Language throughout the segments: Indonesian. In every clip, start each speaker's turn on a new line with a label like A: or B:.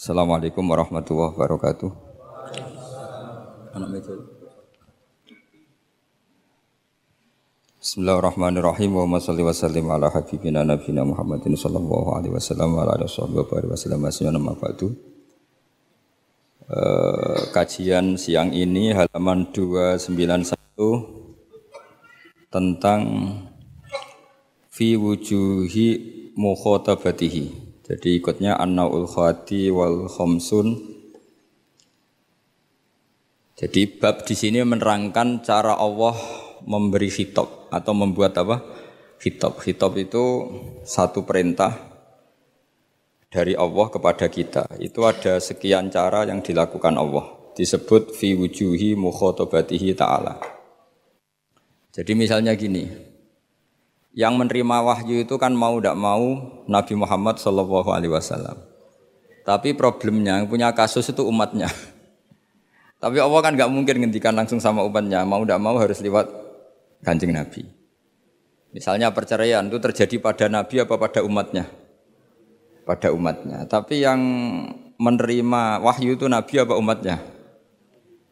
A: Assalamualaikum warahmatullahi wabarakatuh. Anak. Bismillahirrahmanirrahim wa salli wa sallim ala habibina nabiyina Muhammadin sallallahu alaihi wasallam wa ala alihi wasallam nama ba'du. Uh, kajian siang ini halaman 291 tentang fi wujuhi mukhatabatihi jadi ikutnya an-naul khati wal khomsun. Jadi bab di sini menerangkan cara Allah memberi hitop atau membuat apa? Hitop. Hitop itu satu perintah dari Allah kepada kita. Itu ada sekian cara yang dilakukan Allah. Disebut fi wujuhi mukhotobatihi ta'ala. Jadi misalnya gini, yang menerima wahyu itu kan mau tidak mau Nabi Muhammad Shallallahu Alaihi Wasallam. Tapi problemnya yang punya kasus itu umatnya. Tapi Allah kan nggak mungkin ngendikan langsung sama umatnya. Mau tidak mau harus lewat kanjeng Nabi. Misalnya perceraian itu terjadi pada Nabi apa pada umatnya? Pada umatnya. Tapi yang menerima wahyu itu Nabi apa umatnya?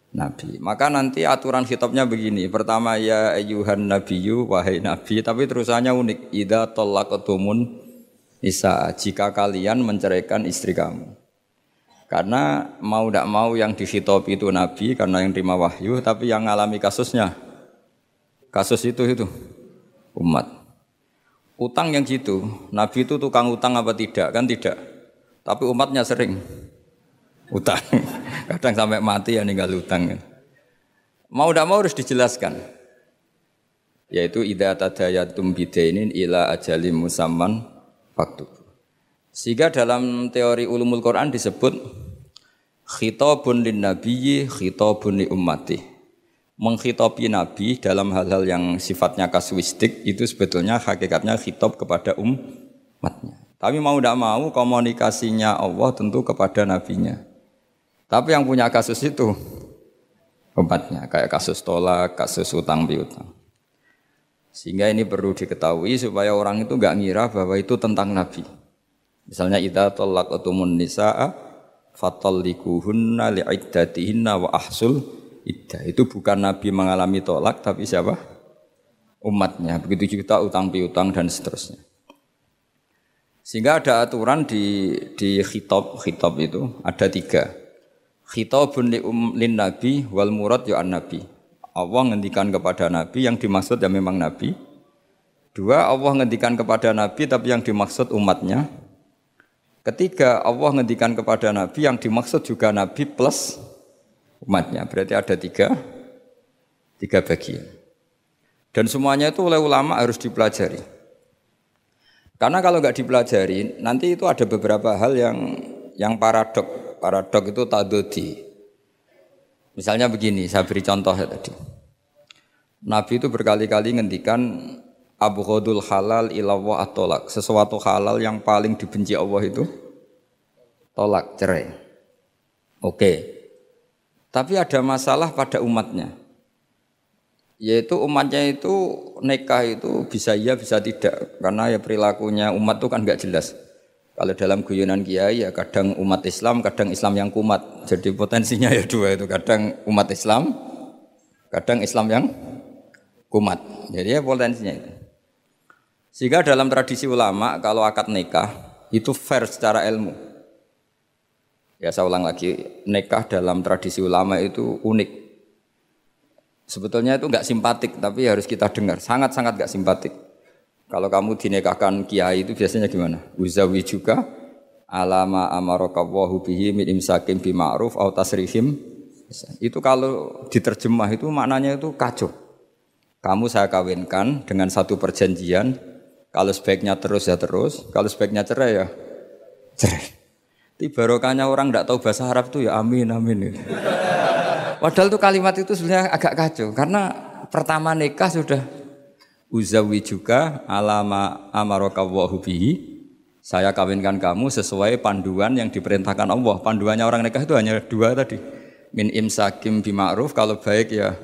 A: Nabi. Maka nanti aturan kitabnya begini. Pertama ya ayuhan nabiyyu wahai nabi, tapi terusannya unik. Idza talaqtumun nisa jika kalian menceraikan istri kamu. Karena mau tidak mau yang dihitop itu nabi karena yang terima wahyu, tapi yang mengalami kasusnya kasus itu itu umat. Utang yang gitu, nabi itu tukang utang apa tidak? Kan tidak. Tapi umatnya sering utang. Kadang sampai mati ya ninggal utang. Mau tidak mau harus dijelaskan. Yaitu idza tadayatum bidainin ila ajalim musamman waktu. Sehingga dalam teori ulumul Quran disebut khitabun lin nabiyyi khitabun li ummati. Menghitopi nabi dalam hal-hal yang sifatnya kasuistik itu sebetulnya hakikatnya khitab kepada umatnya. Tapi mau tidak mau komunikasinya Allah tentu kepada nabinya. Tapi yang punya kasus itu obatnya kayak kasus tolak, kasus utang piutang. Sehingga ini perlu diketahui supaya orang itu nggak ngira bahwa itu tentang Nabi. Misalnya idza talaqtumun nisaa fatallikuhunna li'iddatihinna wa ahsul iddah. Itu bukan Nabi mengalami tolak tapi siapa? Umatnya. Begitu juga utang piutang dan seterusnya. Sehingga ada aturan di di khitab khitab itu ada tiga. Khitabun um, lin nabi wal murad ya an nabi. Allah ngendikan kepada nabi yang dimaksud ya memang nabi. Dua, Allah ngendikan kepada nabi tapi yang dimaksud umatnya. Ketiga, Allah ngendikan kepada nabi yang dimaksud juga nabi plus umatnya. Berarti ada tiga tiga bagian. Dan semuanya itu oleh ulama harus dipelajari. Karena kalau nggak dipelajari, nanti itu ada beberapa hal yang yang paradok paradok itu tadodi. Misalnya begini, saya beri contoh ya tadi. Nabi itu berkali-kali ngendikan Abu Khodul halal ilawah atolak. Sesuatu halal yang paling dibenci Allah itu tolak, cerai. Oke. Tapi ada masalah pada umatnya. Yaitu umatnya itu nikah itu bisa iya bisa tidak. Karena ya perilakunya umat itu kan nggak jelas. Kalau dalam guyonan kiai ya kadang umat Islam, kadang Islam yang kumat. Jadi potensinya ya dua itu, kadang umat Islam, kadang Islam yang kumat. Jadi ya potensinya itu. Sehingga dalam tradisi ulama kalau akad nikah itu fair secara ilmu. Ya saya ulang lagi, nikah dalam tradisi ulama itu unik. Sebetulnya itu nggak simpatik, tapi harus kita dengar. Sangat-sangat nggak simpatik. Kalau kamu dinikahkan kiai itu biasanya gimana? Uzawi juga alama amarakawahu bihi min imsakim bi ma'ruf au tasrihim. Itu kalau diterjemah itu maknanya itu kacau. Kamu saya kawinkan dengan satu perjanjian, kalau sebaiknya terus ya terus, kalau sebaiknya cerai ya cerai. Itu barokahnya orang tidak tahu bahasa Arab itu ya amin amin. Padahal itu kalimat itu sebenarnya agak kacau karena pertama nikah sudah uzawi juga alama amarakawahu bihi saya kawinkan kamu sesuai panduan yang diperintahkan Allah. Panduannya orang nikah itu hanya dua tadi. Min imsakim bima'ruf kalau baik ya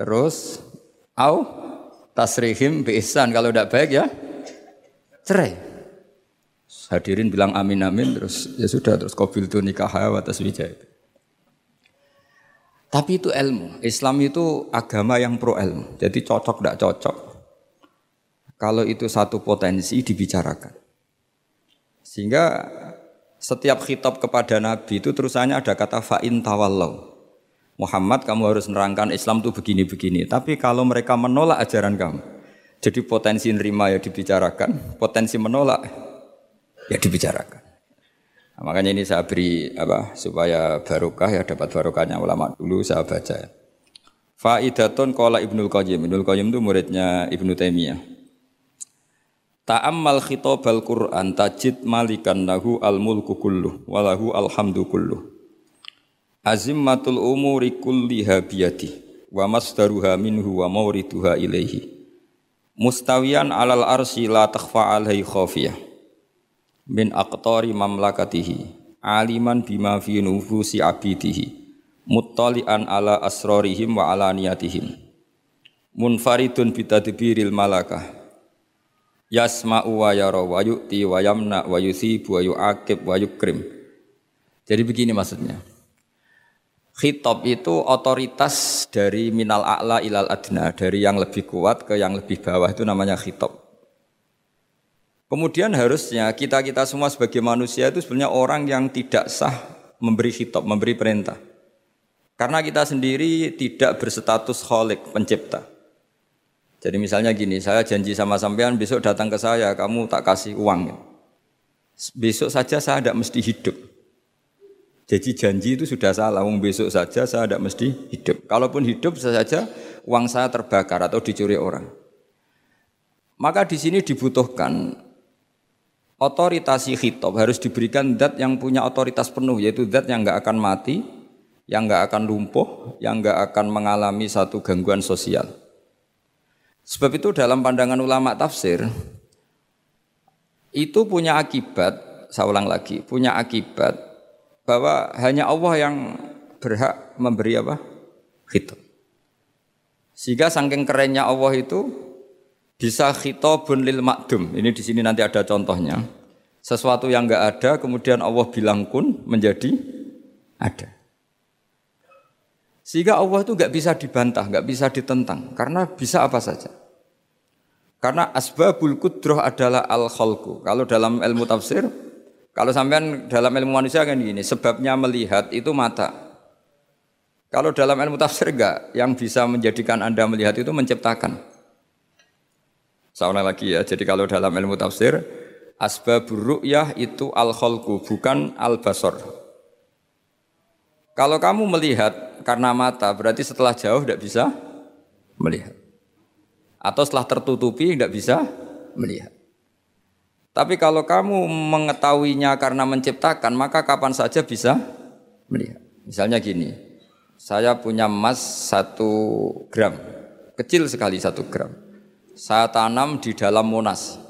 A: terus au tasrihim bi kalau tidak baik ya cerai. hadirin bilang amin amin terus ya sudah terus kobil tu nikah atas wijaya itu. Tapi itu ilmu. Islam itu agama yang pro ilmu. Jadi cocok tidak cocok. Kalau itu satu potensi dibicarakan. Sehingga setiap khitab kepada Nabi itu terusannya ada kata fa'in tawallau. Muhammad kamu harus menerangkan Islam itu begini-begini. Tapi kalau mereka menolak ajaran kamu, jadi potensi nerima ya dibicarakan, potensi menolak ya dibicarakan. Nah, makanya ini saya beri apa supaya barokah ya dapat barokahnya ulama dulu saya baca. Faidatun qala Ibnul Qayyim. Ibnul Qayyim itu muridnya Ibnu Taimiyah. Ta'ammal khitabal Qur'an tajid malikan lahu al-mulku kulluh walahu alhamdu kulluh. Azimmatul umuri kulliha biyadi wa masdaruha minhu wa mawriduha ilaihi. Mustawiyan alal arsi la takhfa alaihi khafiyah. Min aqtari mamlakatihi. Aliman bima fi nufusi abidihi. Muttali'an ala asrarihim wa ala niyatihim. Munfaridun bitadbiril malakah. Yasma'u wa yara wa yu'ti wa yamna wa yusibu wa yu'aqib wa yukrim. Jadi begini maksudnya. Khitab itu otoritas dari minal a'la ilal adna, dari yang lebih kuat ke yang lebih bawah itu namanya khitab. Kemudian harusnya kita-kita semua sebagai manusia itu sebenarnya orang yang tidak sah memberi khitab, memberi perintah. Karena kita sendiri tidak berstatus kholik, pencipta. Jadi misalnya gini, saya janji sama sampean besok datang ke saya, kamu tak kasih uang. Besok saja saya tidak mesti hidup. Jadi janji itu sudah salah, wong besok saja saya tidak mesti hidup. Kalaupun hidup saja uang saya terbakar atau dicuri orang. Maka di sini dibutuhkan otoritasi khitab harus diberikan zat yang punya otoritas penuh yaitu zat yang nggak akan mati, yang nggak akan lumpuh, yang nggak akan mengalami satu gangguan sosial. Sebab itu dalam pandangan ulama tafsir itu punya akibat, saya ulang lagi, punya akibat bahwa hanya Allah yang berhak memberi apa? Khitab. Sehingga saking kerennya Allah itu bisa khitabun lil makdum. Ini di sini nanti ada contohnya. Sesuatu yang enggak ada kemudian Allah bilang kun menjadi ada. Sehingga Allah itu enggak bisa dibantah, enggak bisa ditentang karena bisa apa saja. Karena asbabul kudroh adalah al. Kalau dalam ilmu tafsir kalau sampean dalam ilmu manusia kan gini, sebabnya melihat itu mata. Kalau dalam ilmu tafsir enggak, yang bisa menjadikan Anda melihat itu menciptakan. Saya lagi ya, jadi kalau dalam ilmu tafsir, asbabur ru'yah itu al-khalqu, bukan al-basar. Kalau kamu melihat karena mata, berarti setelah jauh tidak bisa melihat. Atau setelah tertutupi tidak bisa melihat. Tapi kalau kamu mengetahuinya karena menciptakan, maka kapan saja bisa melihat. Misalnya gini, saya punya emas satu gram, kecil sekali satu gram. Saya tanam di dalam monas,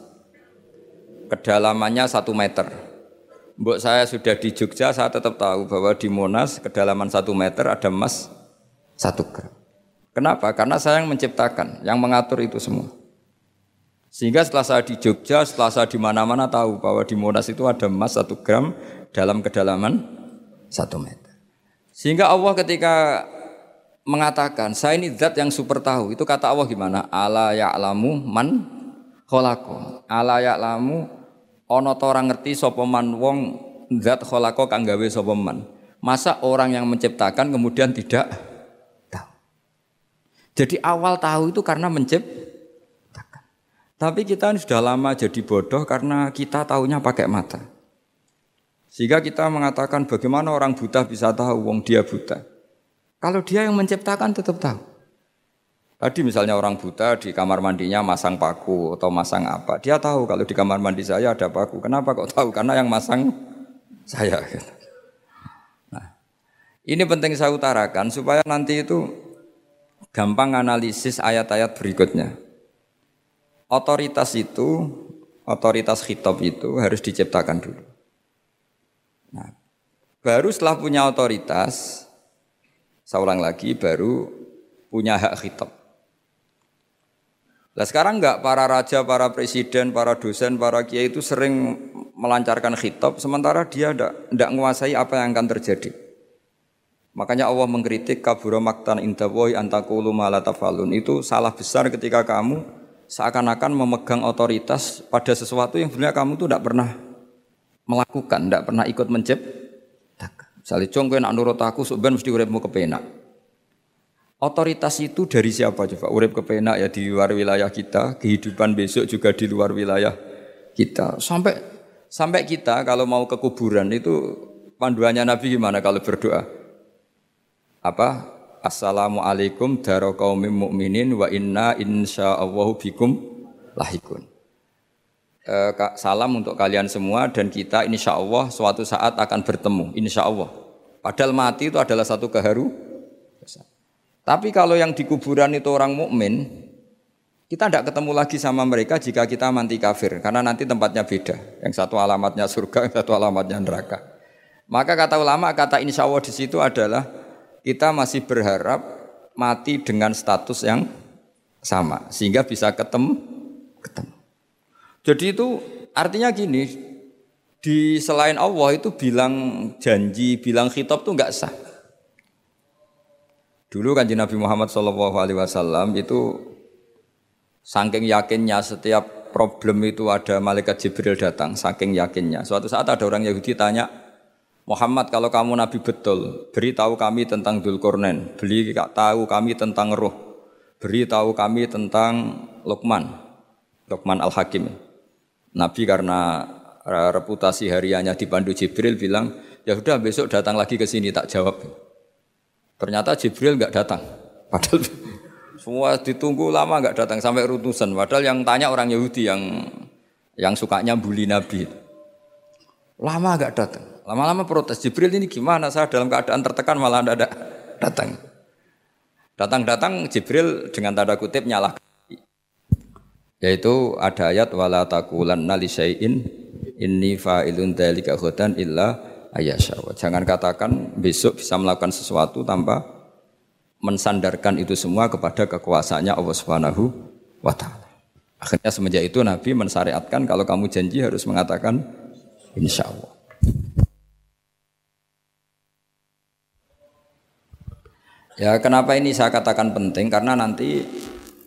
A: kedalamannya satu meter. Mbok saya sudah di Jogja, saya tetap tahu bahwa di Monas kedalaman satu meter ada emas satu gram. Kenapa? Karena saya yang menciptakan, yang mengatur itu semua. Sehingga setelah saya di Jogja, setelah saya di mana-mana tahu bahwa di Monas itu ada emas satu gram dalam kedalaman satu meter. Sehingga Allah ketika mengatakan, saya ini zat yang super tahu. Itu kata Allah gimana? Ala ya'lamu man kholako. Ala ya'lamu ono orang ngerti sopeman wong zat kholako kang gawe sopeman. Masa orang yang menciptakan kemudian tidak tahu. Jadi awal tahu itu karena menciptakan. Tapi kita sudah lama jadi bodoh karena kita tahunya pakai mata. Sehingga kita mengatakan bagaimana orang buta bisa tahu wong dia buta. Kalau dia yang menciptakan tetap tahu. Tadi misalnya orang buta di kamar mandinya masang paku atau masang apa. Dia tahu kalau di kamar mandi saya ada paku. Kenapa kok tahu? Karena yang masang saya. Nah, ini penting saya utarakan supaya nanti itu gampang analisis ayat-ayat berikutnya. Otoritas itu, otoritas khitab itu harus diciptakan dulu. Nah, baru setelah punya otoritas, saya ulang lagi, baru punya hak khitab. Lah sekarang enggak para raja, para presiden, para dosen, para kiai itu sering melancarkan khitab sementara dia enggak, enggak menguasai apa yang akan terjadi. Makanya Allah mengkritik kabura maktan indawohi antakulu malatafalun. Itu salah besar ketika kamu seakan-akan memegang otoritas pada sesuatu yang sebenarnya kamu tuh tidak pernah melakukan, tidak pernah ikut menciptakan. Misalnya, cong nak nurut aku, sebenarnya mesti uripmu kepenak. Otoritas itu dari siapa coba? Urip kepenak ya di luar wilayah kita, kehidupan besok juga di luar wilayah kita. Sampai sampai kita kalau mau ke kuburan itu panduannya Nabi gimana kalau berdoa? Apa? Assalamualaikum daro kaumim mukminin wa inna insyaallahu bikum lahikun. E, salam untuk kalian semua dan kita insya Allah suatu saat akan bertemu insya Allah. Padahal mati itu adalah satu keharu tapi kalau yang di kuburan itu orang mukmin, kita tidak ketemu lagi sama mereka jika kita mati kafir, karena nanti tempatnya beda. Yang satu alamatnya surga, yang satu alamatnya neraka. Maka kata ulama, kata insya Allah di situ adalah kita masih berharap mati dengan status yang sama, sehingga bisa ketemu, ketemu. Jadi itu artinya gini, di selain Allah itu bilang janji, bilang khitab itu nggak sah. Dulu kan Nabi Muhammad Shallallahu Alaihi Wasallam itu saking yakinnya setiap problem itu ada malaikat Jibril datang, saking yakinnya. Suatu saat ada orang Yahudi tanya, Muhammad kalau kamu Nabi betul, beritahu kami tentang Dulkornen, beri tahu kami tentang Roh, beri tahu kami tentang Luqman, Luqman Al Hakim. Nabi karena reputasi hariannya dipandu Jibril bilang, ya sudah besok datang lagi ke sini tak jawab. Ternyata Jibril nggak datang. Padahal semua ditunggu lama nggak datang sampai rutusan. Padahal yang tanya orang Yahudi yang yang sukanya bully Nabi. Lama nggak datang. Lama-lama protes. Jibril ini gimana? Saya dalam keadaan tertekan malah ada datang. Datang-datang Jibril dengan tanda kutip nyala. Yaitu ada ayat wala taqulanna li syai'in inni fa'ilun dzalika ghadan illa ayasyawa. Jangan katakan besok bisa melakukan sesuatu tanpa mensandarkan itu semua kepada kekuasaannya Allah Subhanahu wa taala. Akhirnya semenjak itu Nabi mensyariatkan kalau kamu janji harus mengatakan insya Allah. Ya kenapa ini saya katakan penting karena nanti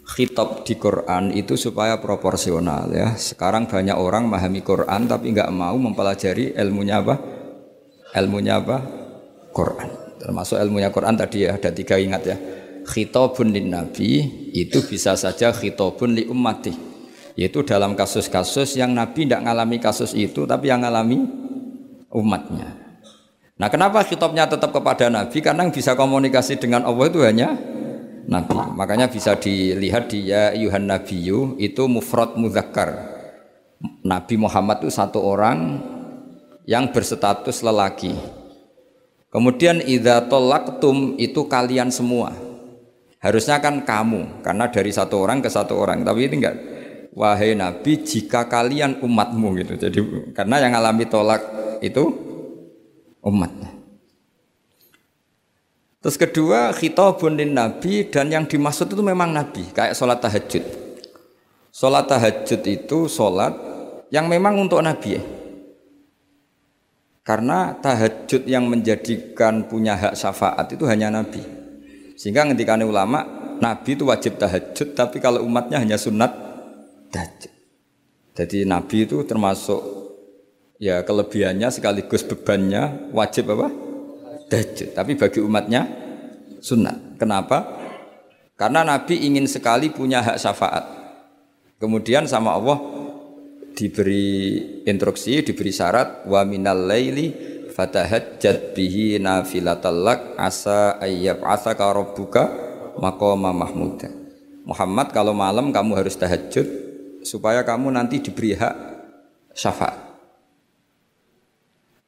A: khitab di Quran itu supaya proporsional ya. Sekarang banyak orang memahami Quran tapi nggak mau mempelajari ilmunya apa? Ilmunya apa? Quran. Termasuk ilmunya Quran tadi ya ada tiga ingat ya. Khitabun lin nabi itu bisa saja khitabun li ummati. Yaitu dalam kasus-kasus yang Nabi tidak mengalami kasus itu tapi yang mengalami umatnya. Nah kenapa khitabnya tetap kepada Nabi? Karena yang bisa komunikasi dengan Allah itu hanya Nabi. Makanya bisa dilihat di ya Yuhan Nabiyu itu mufrad muzakkar. Nabi Muhammad itu satu orang yang berstatus lelaki. Kemudian idza tolaktum itu kalian semua. Harusnya kan kamu karena dari satu orang ke satu orang. Tapi ini enggak wahai nabi jika kalian umatmu gitu. Jadi karena yang alami tolak itu umatnya. Terus kedua khitabun lin nabi dan yang dimaksud itu memang nabi kayak sholat tahajud. Sholat tahajud itu sholat yang memang untuk nabi ya. Karena tahajud yang menjadikan punya hak syafaat itu hanya Nabi. Sehingga ketika ulama, Nabi itu wajib tahajud, tapi kalau umatnya hanya sunat tahajud. Jadi Nabi itu termasuk ya kelebihannya sekaligus bebannya wajib apa? Tahajud. Tapi bagi umatnya sunat. Kenapa? Karena Nabi ingin sekali punya hak syafaat. Kemudian sama Allah diberi instruksi, diberi syarat wa minal laili fatahajjat bihi nafilatallak asa ayyab asa ka rabbuka maqama mahmuda. Muhammad kalau malam kamu harus tahajud supaya kamu nanti diberi hak syafaat.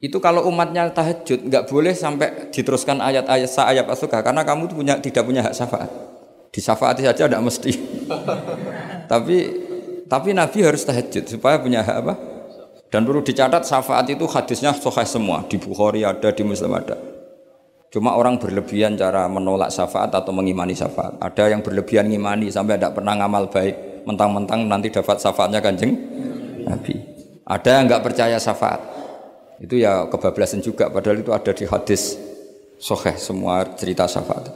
A: Itu kalau umatnya tahajud nggak boleh sampai diteruskan ayat-ayat sa ayat asuka karena kamu punya tidak punya hak syafaat. Disyafaati saja tidak mesti. Tapi tapi Nabi harus tahajud supaya punya hak apa? Dan perlu dicatat syafaat itu hadisnya sahih semua. Di Bukhari ada, di Muslim ada. Cuma orang berlebihan cara menolak syafaat atau mengimani syafaat. Ada yang berlebihan ngimani sampai tidak pernah ngamal baik. mentang-mentang nanti dapat syafaatnya kanjeng Nabi. Ada yang nggak percaya syafaat. Itu ya kebablasan juga padahal itu ada di hadis soheh semua cerita syafaat.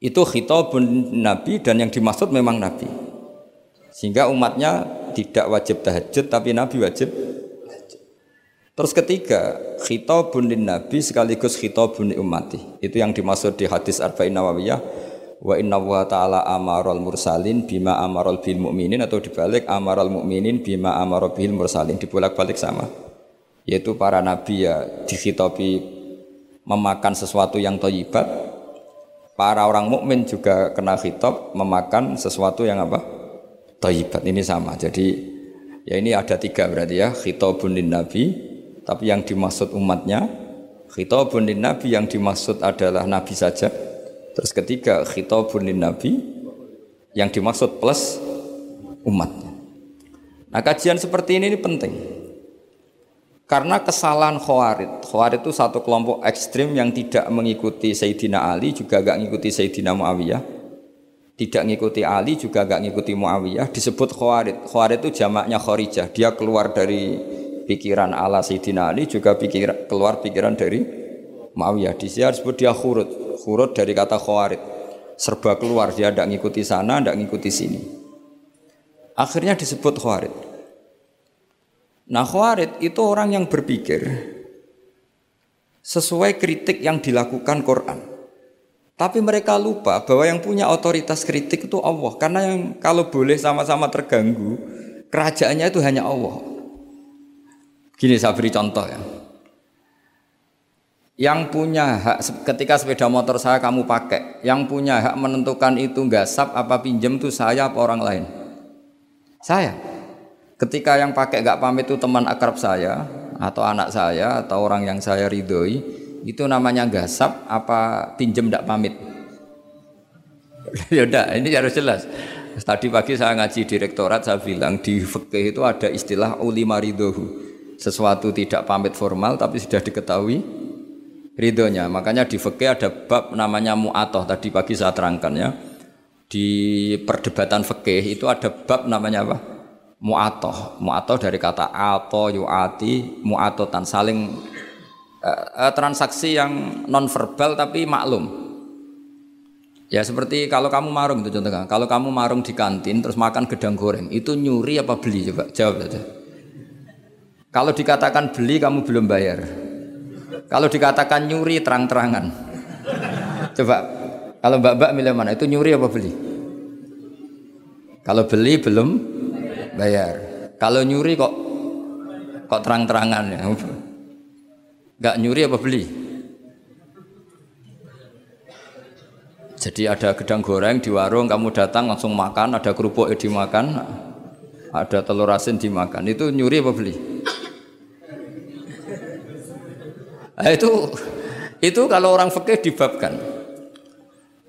A: Itu khitabun Nabi dan yang dimaksud memang Nabi. Sehingga umatnya tidak wajib tahajud tapi Nabi wajib Terus ketiga, khitabun lin nabi sekaligus khitabun ummati. Itu yang dimaksud di hadis Arba'in Nawawiyah wa inna wa ta'ala amarul mursalin bima amarul bil mu'minin atau dibalik amarul mu'minin bima amarul bil mursalin dibolak-balik sama. Yaitu para nabi ya dikhitabi memakan sesuatu yang thayyibat. Para orang mukmin juga kena khitab memakan sesuatu yang apa? Thayyibat. Ini sama. Jadi ya ini ada tiga berarti ya khitabun lin nabi tapi yang dimaksud umatnya khitabun lin nabi yang dimaksud adalah nabi saja. Terus ketiga khitabun lin nabi yang dimaksud plus umatnya. Nah kajian seperti ini, ini penting. Karena kesalahan Khawarid. Khawarid itu satu kelompok ekstrim yang tidak mengikuti Sayyidina Ali, juga gak mengikuti Sayyidina Muawiyah. Tidak mengikuti Ali, juga gak mengikuti Muawiyah. Disebut Khawarid. Khawarid itu jamaknya Kharijah. Dia keluar dari pikiran ala Sayyidina Ali juga pikir, keluar pikiran dari Muawiyah. Di sini disebut dia khurut. Khurut dari kata khawarid. Serba keluar, dia tidak ngikuti sana, tidak ngikuti sini. Akhirnya disebut khawarid. Nah khawarid itu orang yang berpikir sesuai kritik yang dilakukan Quran. Tapi mereka lupa bahwa yang punya otoritas kritik itu Allah. Karena yang kalau boleh sama-sama terganggu, kerajaannya itu hanya Allah. Gini saya beri contoh ya. Yang punya hak ketika sepeda motor saya kamu pakai, yang punya hak menentukan itu sap apa pinjam itu saya apa orang lain? Saya. Ketika yang pakai nggak pamit itu teman akrab saya atau anak saya atau orang yang saya ridhoi, itu namanya gasap apa pinjam tidak pamit? ya udah, ini harus jelas. Tadi pagi saya ngaji direktorat saya bilang di fikih itu ada istilah ulima ridhohu sesuatu tidak pamit formal tapi sudah diketahui ridhonya. Makanya di fikih ada bab namanya mu'atoh tadi pagi saya terangkan ya. Di perdebatan fikih itu ada bab namanya apa? Mu'atoh. Mu'atoh dari kata ato yu'ati mu'atotan saling uh, transaksi yang non verbal tapi maklum. Ya seperti kalau kamu marung itu contohnya. Kalau kamu marung di kantin terus makan gedang goreng, itu nyuri apa beli coba? Jawab saja. Kalau dikatakan beli kamu belum bayar. Kalau dikatakan nyuri terang-terangan. Coba kalau mbak-mbak milih mana? Itu nyuri apa beli? Kalau beli belum bayar. Kalau nyuri kok kok terang-terangan ya. Enggak nyuri apa beli? Jadi ada gedang goreng di warung, kamu datang langsung makan, ada kerupuk dimakan, ada telur asin dimakan. Itu nyuri apa beli? Nah, itu itu kalau orang fikih dibabkan.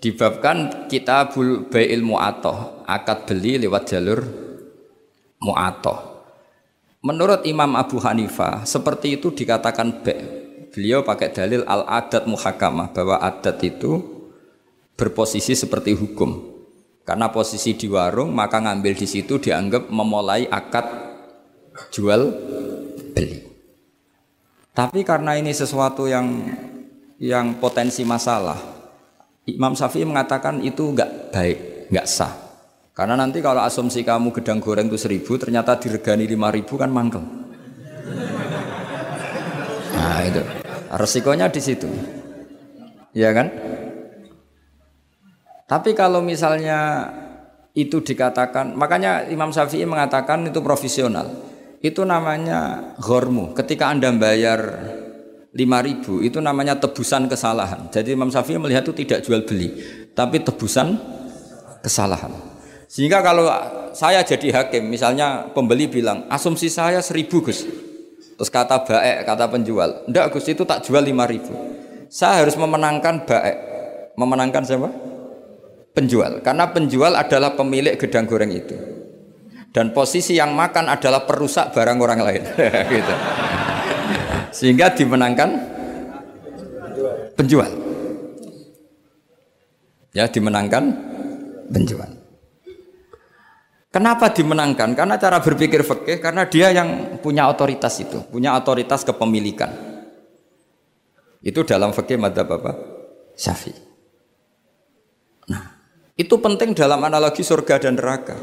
A: Dibabkan kita ilmu mu'atoh, akad beli lewat jalur mu'atoh. Menurut Imam Abu Hanifah, seperti itu dikatakan be. Beliau pakai dalil al-adat muhakamah bahwa adat itu berposisi seperti hukum. Karena posisi di warung, maka ngambil di situ dianggap memulai akad jual beli. Tapi karena ini sesuatu yang yang potensi masalah, Imam Syafi'i mengatakan itu enggak baik, enggak sah. Karena nanti kalau asumsi kamu gedang goreng itu seribu, ternyata diregani lima ribu kan mangkel. Nah itu resikonya di situ, ya kan? Tapi kalau misalnya itu dikatakan, makanya Imam Syafi'i mengatakan itu profesional. Itu namanya gormu. Ketika Anda bayar 5000 itu namanya tebusan kesalahan. Jadi Imam Syafi'i melihat itu tidak jual beli, tapi tebusan kesalahan. Sehingga kalau saya jadi hakim, misalnya pembeli bilang, asumsi saya seribu Gus. Terus kata baek, kata penjual, enggak Gus itu tak jual 5000 Saya harus memenangkan baek. Memenangkan siapa? Penjual. Karena penjual adalah pemilik gedang goreng itu dan posisi yang makan adalah perusak barang orang lain gitu. sehingga dimenangkan penjual ya dimenangkan penjual Kenapa dimenangkan? Karena cara berpikir fikih karena dia yang punya otoritas itu, punya otoritas kepemilikan. Itu dalam fikih madzhab apa? Syafi'i. Nah, itu penting dalam analogi surga dan neraka.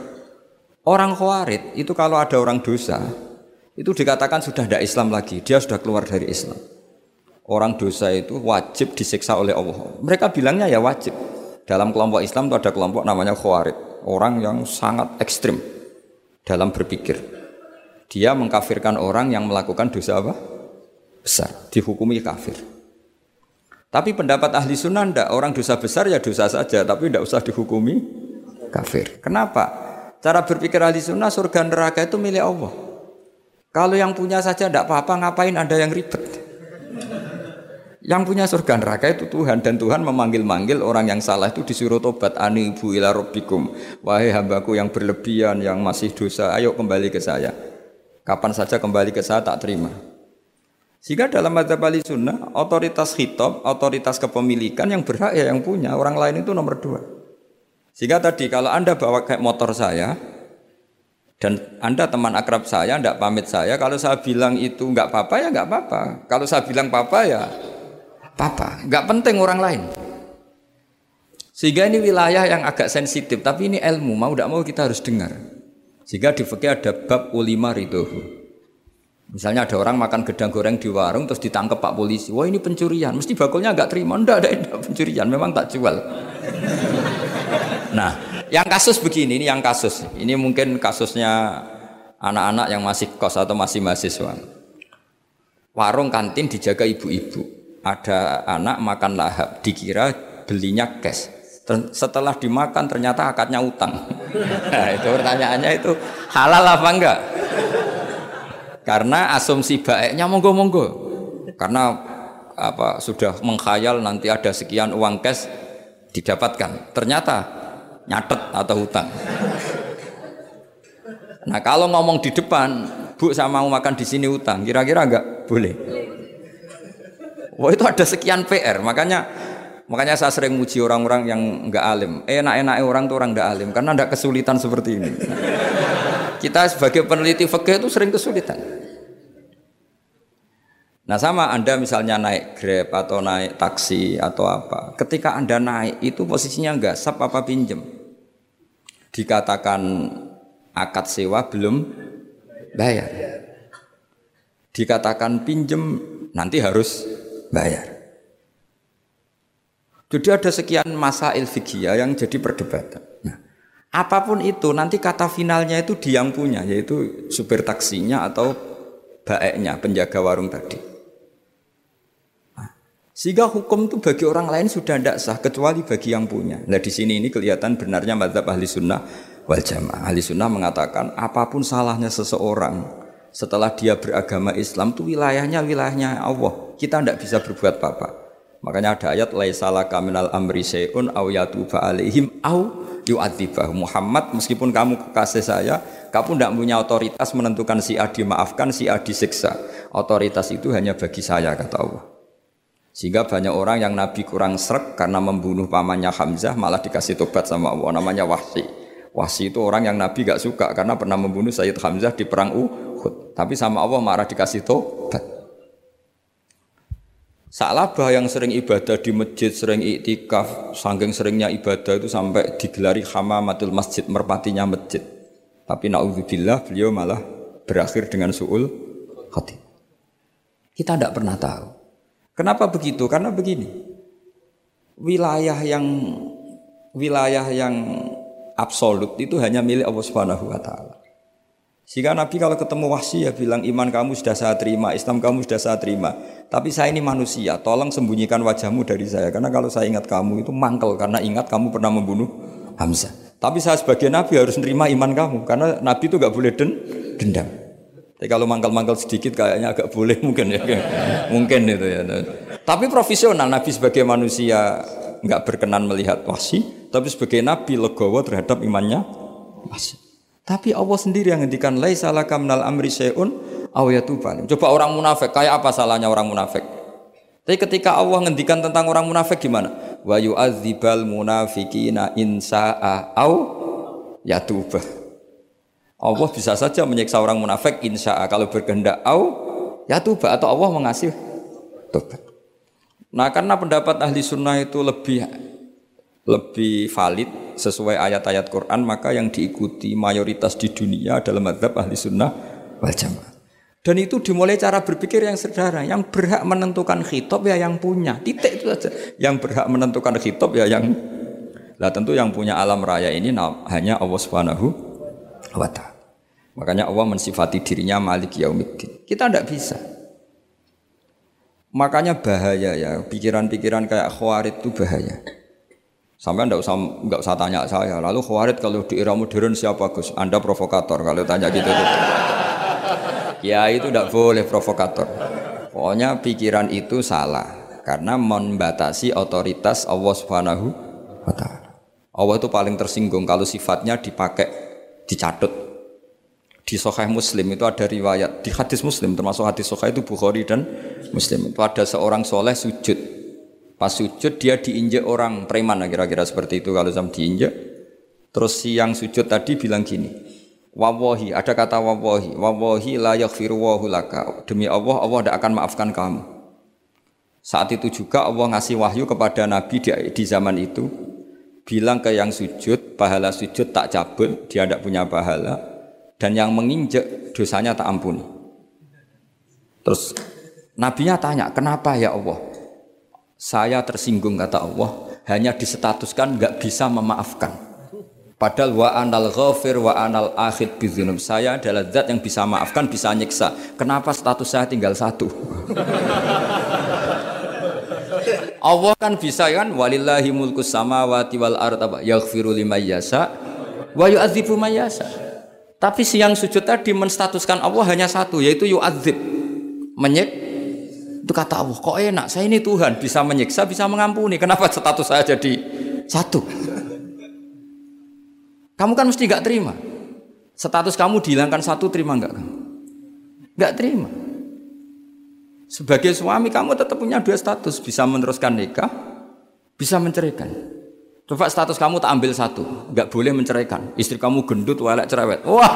A: Orang khawarid itu kalau ada orang dosa, itu dikatakan sudah tidak Islam lagi, dia sudah keluar dari Islam. Orang dosa itu wajib disiksa oleh Allah. Mereka bilangnya ya wajib. Dalam kelompok Islam itu ada kelompok namanya khawarid orang yang sangat ekstrim dalam berpikir. Dia mengkafirkan orang yang melakukan dosa apa? Besar, dihukumi kafir. Tapi pendapat ahli sunnah ndak orang dosa besar ya dosa saja, tapi tidak usah dihukumi kafir. Kenapa? Cara berpikir ahli sunnah surga neraka itu milik Allah. Kalau yang punya saja tidak apa-apa, ngapain ada yang ribet? Yang punya surga neraka itu Tuhan dan Tuhan memanggil-manggil orang yang salah itu disuruh tobat anibu ila rabbikum. Wahai hambaku yang berlebihan yang masih dosa, ayo kembali ke saya. Kapan saja kembali ke saya tak terima. Sehingga dalam madzhab ahli sunnah, otoritas khitab, otoritas kepemilikan yang berhak ya yang punya, orang lain itu nomor dua. Sehingga tadi kalau Anda bawa kayak motor saya, dan Anda teman akrab saya, tidak pamit saya, kalau saya bilang itu nggak apa-apa ya nggak apa-apa. Kalau saya bilang apa-apa ya apa-apa, nggak penting orang lain. Sehingga ini wilayah yang agak sensitif, tapi ini ilmu, mau tidak mau kita harus dengar. Sehingga di fikih ada bab ulima ridohu. Misalnya ada orang makan gedang goreng di warung terus ditangkap pak polisi. Wah ini pencurian, mesti bakulnya nggak terima. Nggak ada enggak pencurian, memang tak jual. nah, yang kasus begini, ini yang kasus. Ini mungkin kasusnya anak-anak yang masih kos atau masih mahasiswa. Warung kantin dijaga ibu-ibu ada anak makan lahap, dikira belinya cash. Setelah dimakan ternyata akadnya utang. Nah, itu pertanyaannya itu halal apa enggak? Karena asumsi baiknya monggo-monggo. Karena apa sudah mengkhayal nanti ada sekian uang cash didapatkan. Ternyata nyatet atau utang. Nah kalau ngomong di depan, bu saya mau makan di sini utang, kira-kira enggak boleh. Wah itu ada sekian PR, makanya makanya saya sering muji orang-orang yang enggak alim. Enak-enak orang tuh orang enggak alim karena enggak kesulitan seperti ini. Kita sebagai peneliti fikih itu sering kesulitan. Nah sama Anda misalnya naik Grab atau naik taksi atau apa. Ketika Anda naik itu posisinya enggak sap apa pinjem. Dikatakan akad sewa belum bayar. Dikatakan pinjem nanti harus bayar. Jadi ada sekian masa fikih yang jadi perdebatan. Nah, apa pun itu nanti kata finalnya itu dia yang punya yaitu supir taksinya atau baeknya penjaga warung tadi. Nah, sehingga hukum itu bagi orang lain sudah tidak sah kecuali bagi yang punya. Nah di sini ini kelihatan benarnya madzhab ahli sunnah wal jamaah. Ahli sunnah mengatakan apa pun salahnya seseorang setelah dia beragama Islam itu wilayahnya wilayahnya Allah. Kita tidak bisa berbuat apa-apa. Makanya ada ayat laisalaka minal amri syai'un aw yatuba alaihim au yu'adzibah. Muhammad meskipun kamu kekasih saya, kamu tidak punya otoritas menentukan si A dimaafkan, si A disiksa. Otoritas itu hanya bagi saya kata Allah. Sehingga banyak orang yang Nabi kurang serak karena membunuh pamannya Hamzah malah dikasih tobat sama Allah namanya Wahsi. Wahsi itu orang yang Nabi gak suka karena pernah membunuh Sayyid Hamzah di perang Uhud. Tapi sama Allah marah dikasih tobat. Salabah yang sering ibadah di masjid, sering iktikaf, saking seringnya ibadah itu sampai digelari hamamatul masjid, merpatinya masjid. Tapi naudzubillah beliau malah berakhir dengan suul hati. Kita tidak pernah tahu. Kenapa begitu? Karena begini. Wilayah yang wilayah yang absolut itu hanya milik Allah Subhanahu wa taala. Sehingga Nabi kalau ketemu wahsi ya bilang iman kamu sudah saya terima, Islam kamu sudah saya terima. Tapi saya ini manusia, tolong sembunyikan wajahmu dari saya. Karena kalau saya ingat kamu itu mangkel karena ingat kamu pernah membunuh Hamzah. Tapi saya sebagai Nabi harus menerima iman kamu karena Nabi itu gak boleh den dendam. Tapi kalau mangkal-mangkal sedikit kayaknya agak boleh mungkin ya, mungkin itu ya. Tapi profesional Nabi sebagai manusia nggak berkenan melihat wahsi, tapi sebagai Nabi legowo terhadap imannya wahsi. Tapi Allah sendiri yang ngendikan laisa laka minal amri syai'un aw yatuban. Coba orang munafik, kayak apa salahnya orang munafik? Tapi ketika Allah ngendikan tentang orang munafik gimana? Wa yu'adzibal munafiqina in sa'a aw yatubah. Allah bisa saja menyiksa orang munafik insya Allah kalau berkehendak au ya tuba atau Allah mengasih tobat. Nah karena pendapat ahli sunnah itu lebih lebih valid sesuai ayat-ayat Quran maka yang diikuti mayoritas di dunia adalah madhab ahli sunnah wal jamaah. Dan itu dimulai cara berpikir yang sederhana. Yang berhak menentukan khitab ya yang punya. Titik itu saja. Yang berhak menentukan khitab ya yang Lah tentu yang punya alam raya ini hanya Allah Subhanahu wa taala. Makanya Allah mensifati dirinya Malik Yaumiddin. Kita tidak bisa. Makanya bahaya ya, pikiran-pikiran kayak khawarid itu bahaya. Sampai enggak usah enggak usah tanya saya. Lalu khawarid kalau di era modern siapa Gus? Anda provokator kalau tanya gitu. gitu. ya itu tidak boleh provokator. Pokoknya pikiran itu salah karena membatasi otoritas Allah Subhanahu wa taala. Allah itu paling tersinggung kalau sifatnya dipakai dicatut di Sahih Muslim itu ada riwayat di hadis Muslim termasuk hadis Sahih itu Bukhari dan Muslim. Itu ada seorang soleh sujud. Pas sujud dia diinjek orang preman kira-kira seperti itu. Kalau sam diinjek terus siang sujud tadi bilang gini wawahi ada kata wawahi wawahi la yaghfiru laka. Demi Allah Allah tidak akan maafkan kamu. Saat itu juga Allah ngasih wahyu kepada Nabi di, di zaman itu bilang ke yang sujud pahala sujud tak cabut dia tidak punya pahala dan yang menginjak dosanya tak ampuni. Terus nabinya tanya, "Kenapa ya Allah?" Saya tersinggung kata Allah, hanya disetatuskan nggak bisa memaafkan. Padahal wa anal ghafir wa anal akhid bidzunub. Saya adalah zat yang bisa maafkan, bisa nyiksa. Kenapa status saya tinggal satu? Allah kan bisa kan walillahi mulkus samawati wal ardh yaghfiru liman yasha wa yu'adzibu man yasha. Tapi siang sujud tadi menstatuskan Allah hanya satu yaitu yu'adzib. Menyik itu kata Allah, kok enak saya ini Tuhan bisa menyiksa, bisa mengampuni. Kenapa status saya jadi satu? Kamu kan mesti nggak terima. Status kamu dihilangkan satu terima nggak kamu? Nggak terima. Sebagai suami kamu tetap punya dua status, bisa meneruskan nikah, bisa menceraikan. Coba status kamu tak ambil satu, nggak boleh menceraikan. Istri kamu gendut, walek cerewet. Wah,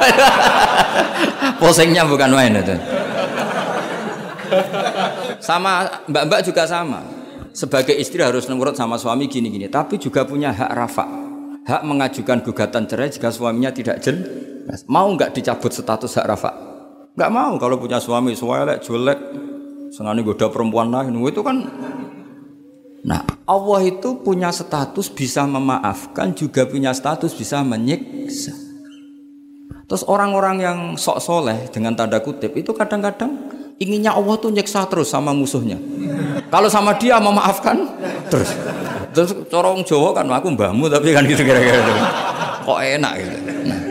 A: posengnya bukan main itu. Sama mbak-mbak juga sama. Sebagai istri harus nurut sama suami gini-gini, tapi juga punya hak rafa, hak mengajukan gugatan cerai jika suaminya tidak jelas. Mau nggak dicabut status hak rafa? Nggak mau kalau punya suami suwelek, jelek, senani goda perempuan lain, itu kan Nah, Allah itu punya status bisa memaafkan, juga punya status bisa menyiksa. Terus orang-orang yang sok soleh dengan tanda kutip itu kadang-kadang inginnya Allah tuh nyiksa terus sama musuhnya. Kalau sama dia memaafkan terus. Terus corong Jawa kan aku mbahmu tapi kan gitu kira-kira. Kok enak gitu. Nah.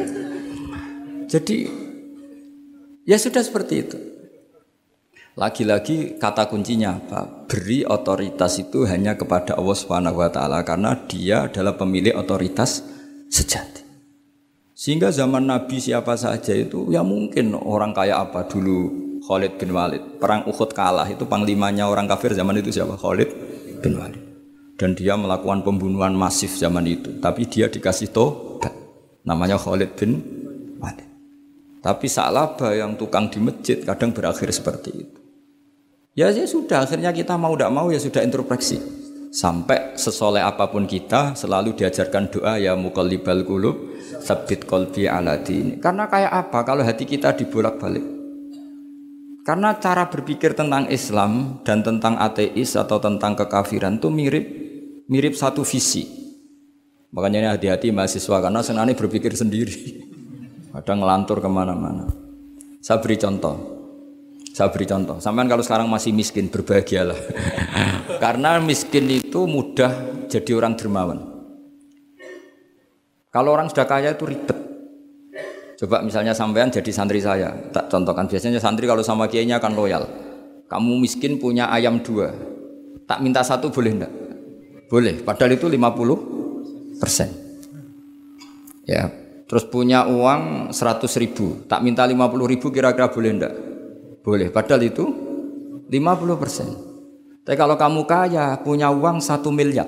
A: Jadi ya sudah seperti itu. Lagi-lagi kata kuncinya apa? Beri otoritas itu hanya kepada Allah Subhanahu wa taala karena dia adalah pemilik otoritas sejati. Sehingga zaman Nabi siapa saja itu ya mungkin orang kaya apa dulu Khalid bin Walid. Perang Uhud kalah itu panglimanya orang kafir zaman itu siapa? Khalid bin Walid. Dan dia melakukan pembunuhan masif zaman itu. Tapi dia dikasih tobat. Namanya Khalid bin Walid. Tapi Sa'labah yang tukang di masjid kadang berakhir seperti itu. Ya, ya sudah, akhirnya kita mau tidak mau ya sudah introspeksi. Sampai sesoleh apa pun kita selalu diajarkan doa ya mukallibal qulub sabit kolbi ala ini. Karena kayak apa kalau hati kita dibolak-balik? Karena cara berpikir tentang Islam dan tentang ateis atau tentang kekafiran itu mirip mirip satu visi. Makanya ini hati-hati mahasiswa karena senani berpikir sendiri. Kadang ngelantur ke mana-mana. Saya beri contoh. Saya beri contoh. Sampai kalau sekarang masih miskin, berbahagialah. Karena miskin itu mudah jadi orang dermawan. Kalau orang sudah kaya itu ribet. Coba misalnya sampean jadi santri saya, tak contohkan. Biasanya santri kalau sama kiainya akan loyal. Kamu miskin punya ayam dua, tak minta satu boleh enggak? Boleh, padahal itu 50 persen. Ya, terus punya uang 100 ribu, tak minta 50 ribu kira-kira boleh enggak? Boleh, padahal itu 50 persen. Tapi kalau kamu kaya, punya uang satu miliar,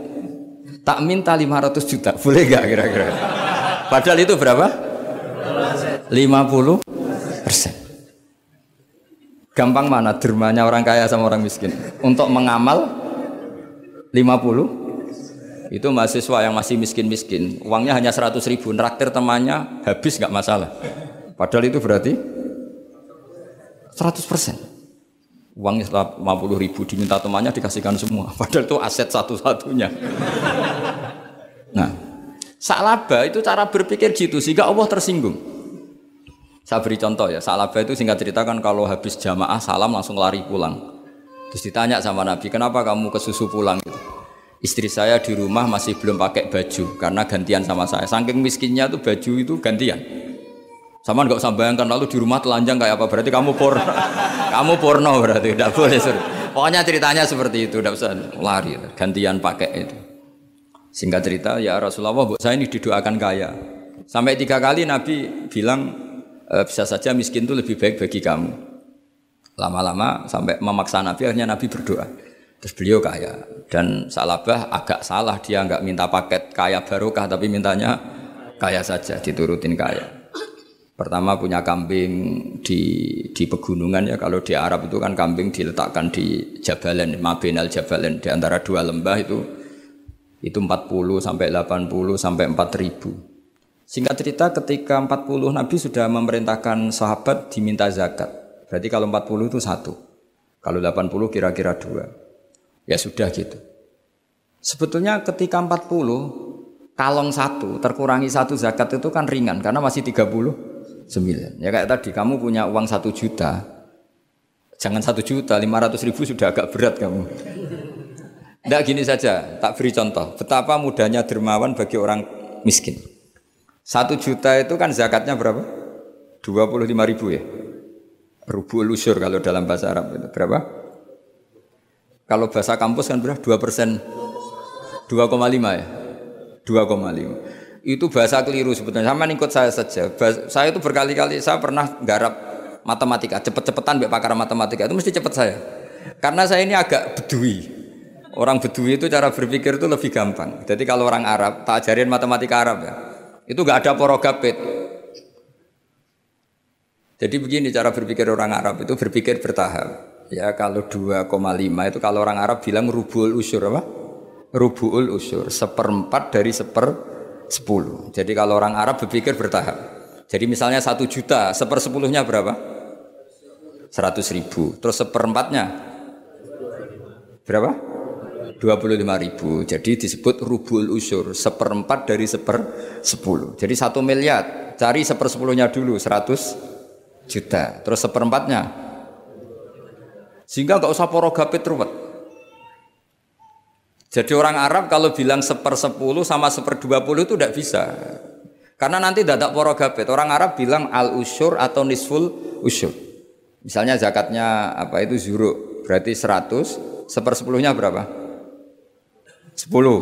A: tak minta 500 juta, boleh gak kira-kira? Padahal itu berapa? 50 persen. Gampang mana dermanya orang kaya sama orang miskin? Untuk mengamal 50 itu mahasiswa yang masih miskin-miskin uangnya hanya 100 ribu neraktir temannya habis nggak masalah padahal itu berarti 100 persen. Uangnya 50 ribu diminta temannya dikasihkan semua. Padahal itu aset satu-satunya. Nah salaba itu cara berpikir gitu sehingga Allah tersinggung. Saya beri contoh ya salaba itu singkat cerita kan kalau habis jamaah salam langsung lari pulang. Terus ditanya sama Nabi kenapa kamu ke susu pulang? Gitu. Istri saya di rumah masih belum pakai baju karena gantian sama saya. Saking miskinnya tuh baju itu gantian. Sama nggak usah bayangkan lalu di rumah telanjang kayak apa berarti kamu porno. kamu porno berarti tidak boleh suruh. Pokoknya ceritanya seperti itu, tidak usah lari gantian pakai itu. Singkat cerita ya Rasulullah, saya ini didoakan kaya. Sampai tiga kali Nabi bilang e, bisa saja miskin itu lebih baik bagi kamu. Lama-lama sampai memaksa Nabi akhirnya Nabi berdoa. Terus beliau kaya dan Salabah agak salah dia nggak minta paket kaya barokah tapi mintanya kaya saja diturutin kaya. Pertama punya kambing di di pegunungan ya kalau di Arab itu kan kambing diletakkan di Jabalen Mabinal Jabalen di antara dua lembah itu itu 40 sampai 80 sampai 4000. Singkat cerita ketika 40 Nabi sudah memerintahkan sahabat diminta zakat. Berarti kalau 40 itu satu. Kalau 80 kira-kira dua. Ya sudah gitu. Sebetulnya ketika 40 kalong satu terkurangi satu zakat itu kan ringan karena masih 39. Ya kayak tadi kamu punya uang satu juta, jangan satu juta, 500 ribu sudah agak berat kamu. Tidak gini saja, tak beri contoh. Betapa mudahnya dermawan bagi orang miskin. Satu juta itu kan zakatnya berapa? 25 ribu ya. Rubu lusur kalau dalam bahasa Arab itu berapa? Kalau bahasa kampus kan berapa? 2 persen 2,5 ya 2,5 itu bahasa keliru sebetulnya. Sama ikut saya saja. Saya itu berkali-kali saya pernah garap matematika cepet-cepetan biar pakar matematika. Itu mesti cepet saya. Karena saya ini agak bedui. Orang bedui itu cara berpikir itu lebih gampang. Jadi kalau orang Arab tak ajarin matematika Arab ya itu gak ada porogapit jadi begini cara berpikir orang Arab itu berpikir bertahap. Ya kalau 2,5 itu kalau orang Arab bilang rubul usur apa? Rubul usur, seperempat dari seper sepuluh. Jadi kalau orang Arab berpikir bertahap. Jadi misalnya satu juta, sepersepuluhnya berapa? Seratus ribu. Terus seperempatnya berapa? Dua puluh lima ribu. Jadi disebut rubul usur, seperempat dari seper sepuluh. Jadi satu miliar, cari sepersepuluhnya dulu, seratus juta. Terus seperempatnya sehingga nggak usah porogapit ruwet. Jadi orang Arab kalau bilang seper sepuluh sama seper dua puluh itu tidak bisa. Karena nanti tidak porogapit. Orang Arab bilang al usur atau nisful usur. Misalnya zakatnya apa itu zuru berarti seratus seper sepuluhnya berapa? Sepuluh.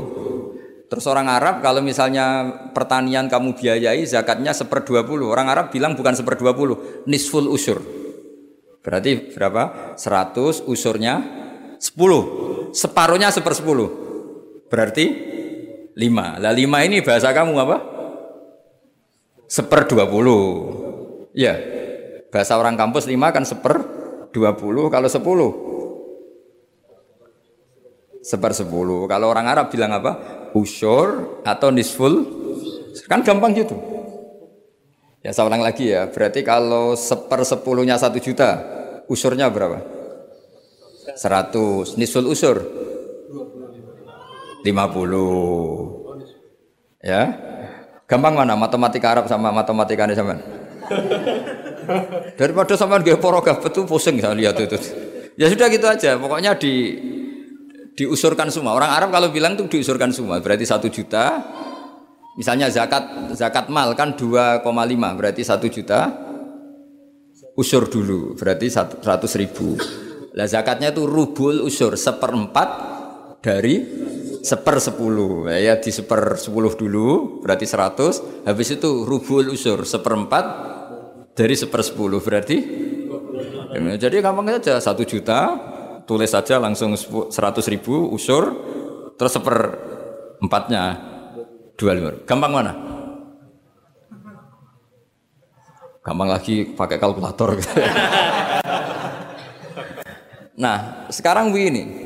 A: Terus orang Arab kalau misalnya pertanian kamu biayai zakatnya seper dua puluh. Orang Arab bilang bukan seper dua puluh, nisful usur. Berarti berapa? 100 usurnya 10. Separuhnya seper 10. Berarti 5. Lah 5 ini bahasa kamu apa? Seper 20. Ya. Bahasa orang kampus 5 kan seper 20. Kalau 10 seper 10. Kalau orang Arab bilang apa? Usur atau nisful. Kan gampang gitu. Ya ulang lagi ya. Berarti kalau seper sepuluhnya satu juta, usurnya berapa? 100. Nisul usur? 50. Ya. Gampang mana matematika Arab sama matematika ini sama? Daripada sama gaya porogaf itu pusing saya lihat itu. Ya sudah gitu aja. Pokoknya di diusurkan semua. Orang Arab kalau bilang itu diusurkan semua. Berarti satu juta. Misalnya zakat zakat mal kan 2,5 berarti satu juta usur dulu berarti seratus ribu lah zakatnya itu rubul usur seperempat dari seper sepuluh. Ya di seper sepuluh dulu berarti seratus. Habis itu rubul usur seperempat dari seper sepuluh berarti jadi gampang saja satu juta. Tulis saja langsung seratus ribu usur terus seper empatnya dua lima. Gampang mana? Gampang lagi pakai kalkulator. nah, sekarang begini.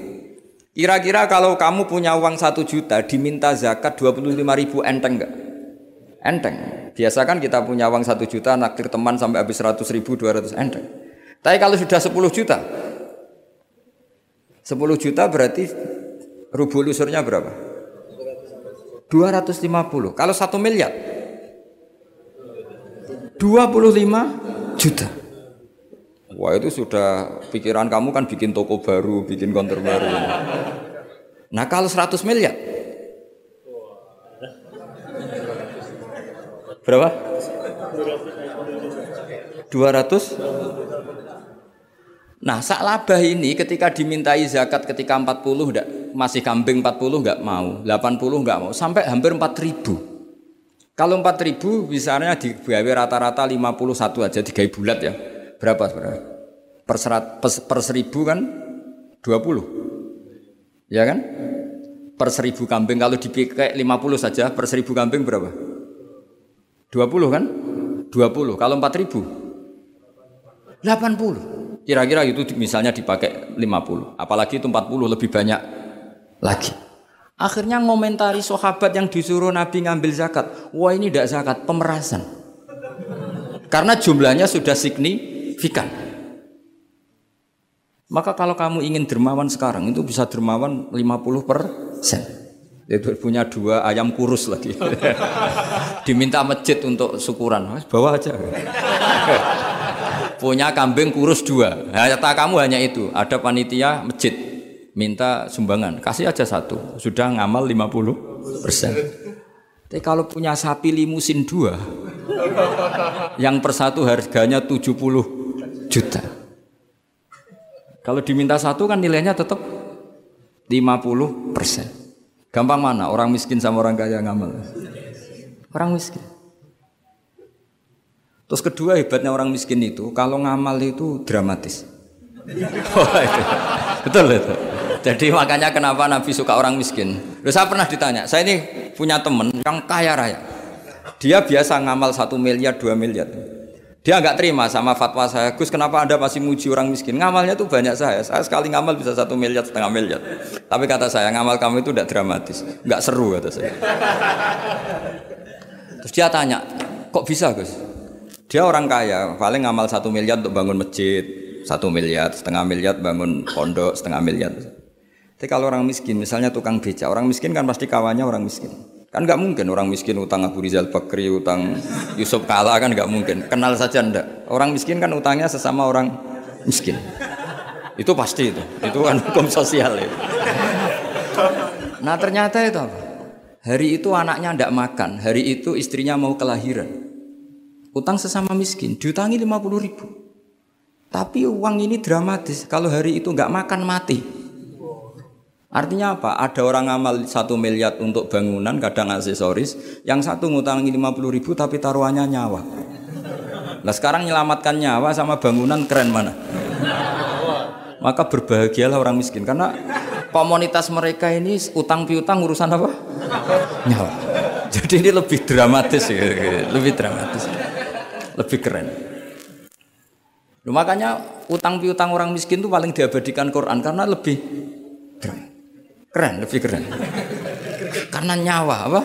A: Kira-kira kalau kamu punya uang satu juta diminta zakat 25 ribu enteng enggak? Enteng. Biasa kan kita punya uang satu juta naktir teman sampai habis 100 ribu 200 enteng. Tapi kalau sudah 10 juta 10 juta berarti rubul usurnya berapa? 250. Kalau satu miliar 25 juta. Wah itu sudah pikiran kamu kan bikin toko baru, bikin konter baru. Nah kalau 100 miliar, berapa? 200 Nah, sak labah ini ketika dimintai zakat ketika 40 enggak, masih kambing 40 enggak mau, 80 enggak mau, sampai hampir 4000. Kalau 4000 misalnya digawe rata-rata 51 aja digawe bulat ya. Berapa sebenarnya? Per, serat, per, seribu kan? 20 ya kan? Per seribu kambing kalau dipakai 50 saja per seribu kambing berapa? 20 kan? 20 kalau 4 ribu? 80 kira-kira itu misalnya dipakai 50 apalagi itu 40 lebih banyak lagi. Akhirnya ngomentari sahabat yang disuruh Nabi ngambil zakat. Wah ini tidak zakat pemerasan. Karena jumlahnya sudah signifikan maka kalau kamu ingin dermawan sekarang itu bisa dermawan 50 persen. Itu punya dua ayam kurus lagi. Diminta masjid untuk syukuran. Bawa aja. punya kambing kurus dua. Nah, kamu hanya itu. Ada panitia masjid minta sumbangan. Kasih aja satu. Sudah ngamal 50 persen. Tapi kalau punya sapi limusin dua, yang per satu harganya 70 juta. Kalau diminta satu kan nilainya tetap 50 persen. Gampang mana? Orang miskin sama orang kaya ngamal. Orang miskin. Terus kedua hebatnya orang miskin itu kalau ngamal itu dramatis. oh, itu. Betul itu. Jadi makanya kenapa Nabi suka orang miskin. Loh, saya pernah ditanya, saya ini punya teman yang kaya raya. Dia biasa ngamal satu miliar, dua miliar. Dia nggak terima sama fatwa saya, Gus kenapa anda masih muji orang miskin? Ngamalnya tuh banyak saya, saya sekali ngamal bisa satu miliar, setengah miliar. Tapi kata saya, ngamal kamu itu tidak dramatis, nggak seru kata saya. Terus dia tanya, kok bisa Gus? Dia orang kaya, paling ngamal satu miliar untuk bangun masjid, satu miliar, setengah miliar bangun pondok, setengah miliar. Tapi kalau orang miskin, misalnya tukang beca, orang miskin kan pasti kawannya orang miskin. Kan nggak mungkin orang miskin utang Abu Rizal Bakri, utang Yusuf Kala kan nggak mungkin. Kenal saja ndak. Orang miskin kan utangnya sesama orang miskin. Itu pasti itu. Itu kan hukum sosial itu. Nah ternyata itu apa? Hari itu anaknya ndak makan, hari itu istrinya mau kelahiran. Utang sesama miskin, diutangi 50 ribu. Tapi uang ini dramatis. Kalau hari itu nggak makan mati. Artinya apa? Ada orang ngamal satu miliar untuk bangunan, kadang aksesoris, yang satu ngutangi 50 ribu tapi taruhannya nyawa. Nah sekarang menyelamatkan nyawa sama bangunan keren mana? Maka berbahagialah orang miskin karena komunitas mereka ini utang piutang urusan apa? Nyawa. Jadi ini lebih dramatis, lebih dramatis, lebih keren. Loh, makanya utang piutang orang miskin itu paling diabadikan Quran karena lebih Keren, lebih keren. Karena nyawa apa?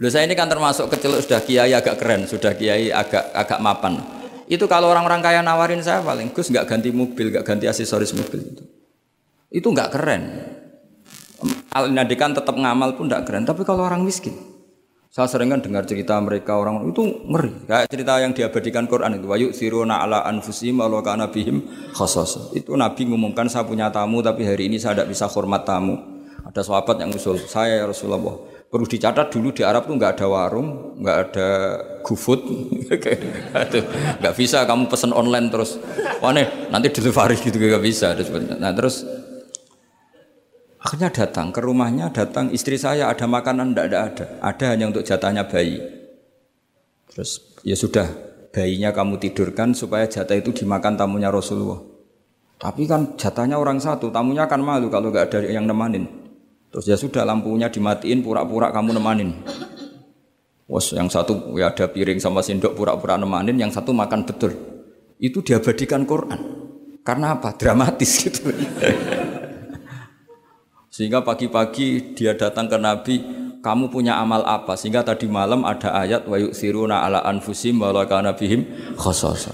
A: Loh saya ini kan termasuk kecil sudah kiai agak keren, sudah kiai agak agak mapan. Itu kalau orang-orang kaya nawarin saya paling Gus nggak ganti mobil, nggak ganti aksesoris mobil itu. Itu nggak keren. Al tetap ngamal pun nggak keren. Tapi kalau orang miskin, saya sering kan dengar cerita mereka orang itu ngeri. Kayak cerita yang diabadikan Quran itu. Wayu siruna ala anfusim walau kana bihim khosos. Itu Nabi ngumumkan saya punya tamu tapi hari ini saya tidak bisa hormat tamu. Ada sahabat yang usul saya ya Rasulullah. Perlu dicatat dulu di Arab tuh nggak ada warung, nggak ada GoFood, nggak bisa kamu pesen online terus. Wah nih, nanti delivery gitu nggak bisa. Nah terus Akhirnya datang ke rumahnya, datang istri saya ada makanan, tidak ada, ada. Ada hanya untuk jatahnya bayi. Terus ya sudah, bayinya kamu tidurkan supaya jatah itu dimakan tamunya Rasulullah. Tapi kan jatahnya orang satu, tamunya akan malu kalau nggak ada yang nemanin. Terus ya sudah lampunya dimatiin, pura-pura kamu nemanin. Was yang satu ya ada piring sama sendok pura-pura nemanin, yang satu makan betul. Itu diabadikan Quran. Karena apa? Dramatis gitu. Sehingga pagi-pagi dia datang ke Nabi, kamu punya amal apa? Sehingga tadi malam ada ayat wa yusiruna ala anfusim wa kana.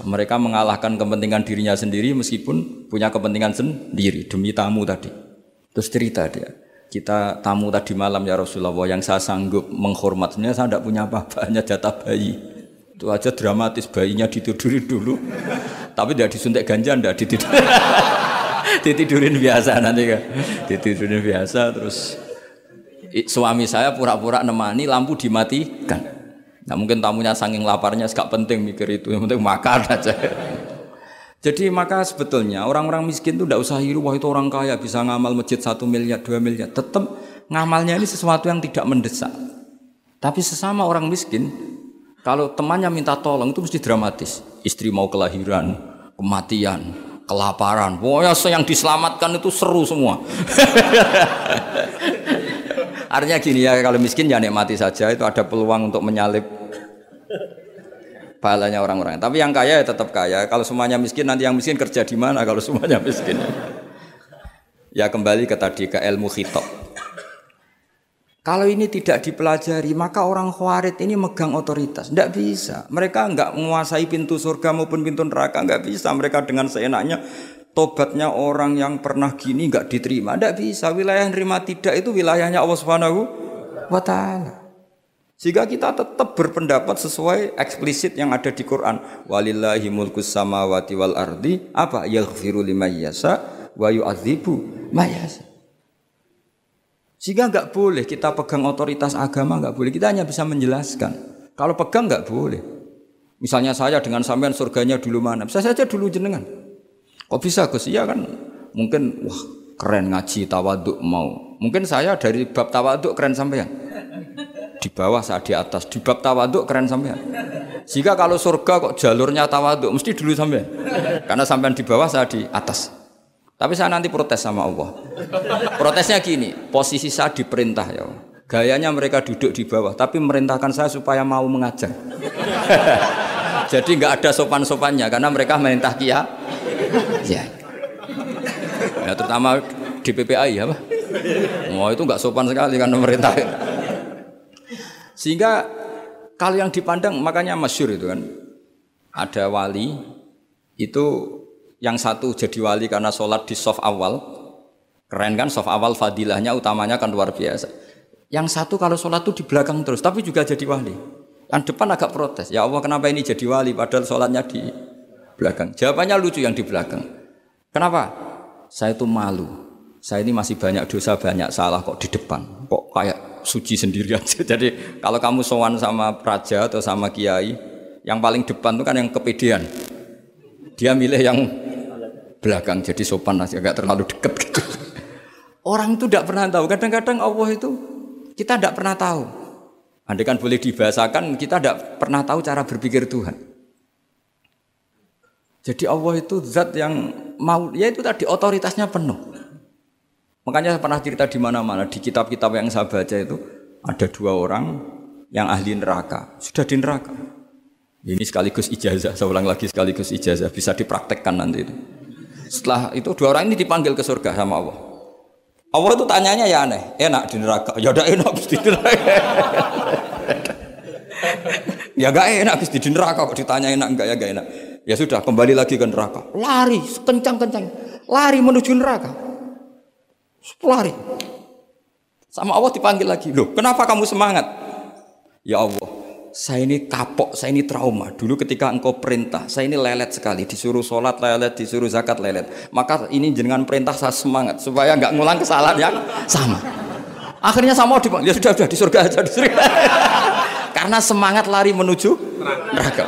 A: Mereka mengalahkan kepentingan dirinya sendiri meskipun punya kepentingan sendiri demi tamu tadi. Terus cerita dia, kita tamu tadi malam ya Rasulullah yang saya sanggup menghormat sebenarnya saya tidak punya apa-apa hanya jatah bayi. Itu aja dramatis bayinya ditidurin dulu. Tapi dia disuntik ganja ndak ditidurin. ditidurin biasa nanti kan. Ditidurin biasa terus suami saya pura-pura nemani lampu dimatikan. Nah mungkin tamunya saking laparnya gak penting mikir itu yang penting makan aja. Jadi maka sebetulnya orang-orang miskin itu tidak usah hiru wah itu orang kaya bisa ngamal masjid satu miliar dua miliar. Tetap ngamalnya ini sesuatu yang tidak mendesak. Tapi sesama orang miskin kalau temannya minta tolong itu mesti dramatis. Istri mau kelahiran kematian kelaparan. Pokoknya yang diselamatkan itu seru semua. Artinya gini ya, kalau miskin ya nikmati saja, itu ada peluang untuk menyalip pahalanya orang-orang. Tapi yang kaya ya tetap kaya. Kalau semuanya miskin, nanti yang miskin kerja di mana kalau semuanya miskin? Ya kembali ke tadi, ke ilmu khitab. Kalau ini tidak dipelajari, maka orang khawarid ini megang otoritas. Tidak bisa. Mereka nggak menguasai pintu surga maupun pintu neraka. Nggak bisa. Mereka dengan seenaknya tobatnya orang yang pernah gini nggak diterima. Tidak bisa. Wilayah yang terima tidak itu wilayahnya Allah Subhanahu wa taala. Sehingga kita tetap berpendapat sesuai eksplisit yang ada di Quran. Walillahi mulkus samawati wal ardi apa yaghfiru liman yasa wa yu'adzibu mayasa. Sehingga nggak boleh kita pegang otoritas agama nggak boleh. Kita hanya bisa menjelaskan. Kalau pegang nggak boleh. Misalnya saya dengan sampean surganya dulu mana? Bisa saja dulu jenengan. Kok bisa Gus? Iya kan mungkin wah keren ngaji tawaduk mau. Mungkin saya dari bab tawaduk keren sampean. Di bawah saya di atas. Di bab tawaduk keren sampean. Jika kalau surga kok jalurnya tawaduk mesti dulu sampean. Karena sampean di bawah saya di atas. Tapi saya nanti protes sama Allah. Protesnya gini, posisi saya diperintah ya. Gayanya mereka duduk di bawah, tapi merintahkan saya supaya mau mengajar. Jadi nggak ada sopan-sopannya karena mereka merintah kia. Ya. ya terutama di PPI ya, Pak. Oh, itu nggak sopan sekali karena merintah. Sehingga kalau yang dipandang makanya masyur itu kan ada wali itu yang satu jadi wali karena sholat di soft awal, keren kan soft awal fadilahnya utamanya kan luar biasa. Yang satu kalau sholat tuh di belakang terus, tapi juga jadi wali. Yang depan agak protes, ya Allah kenapa ini jadi wali padahal sholatnya di belakang. Jawabannya lucu yang di belakang. Kenapa? Saya itu malu. Saya ini masih banyak dosa, banyak salah kok di depan. Kok kayak suci sendiri aja. Jadi kalau kamu sowan sama praja atau sama kiai, yang paling depan itu kan yang kepedean. Dia milih yang belakang jadi sopan agak terlalu dekat gitu. Orang itu tidak pernah tahu. Kadang-kadang Allah itu kita tidak pernah tahu. Andai kan boleh dibahasakan, kita tidak pernah tahu cara berpikir Tuhan. Jadi Allah itu zat yang mau, ya itu tadi otoritasnya penuh. Makanya saya pernah cerita di mana-mana di kitab-kitab yang saya baca itu ada dua orang yang ahli neraka, sudah di neraka. Ini sekaligus ijazah, saya lagi sekaligus ijazah, bisa dipraktekkan nanti itu. Setelah itu dua orang ini dipanggil ke surga sama Allah. Allah itu tanyanya ya aneh, enak di neraka. Ya udah enak di neraka. ya gak enak di neraka kok ditanya enak enggak ya gak enak. Ya sudah kembali lagi ke neraka. Lari kencang-kencang. Lari menuju neraka. Lari. Sama Allah dipanggil lagi. Loh, kenapa kamu semangat? Ya Allah, saya ini kapok, saya ini trauma. Dulu ketika engkau perintah, saya ini lelet sekali. Disuruh sholat lelet, disuruh zakat lelet. Maka ini jenengan perintah saya semangat supaya nggak ngulang kesalahan yang sama. Akhirnya sama di ya sudah sudah di surga aja di surga. Karena semangat lari menuju neraka.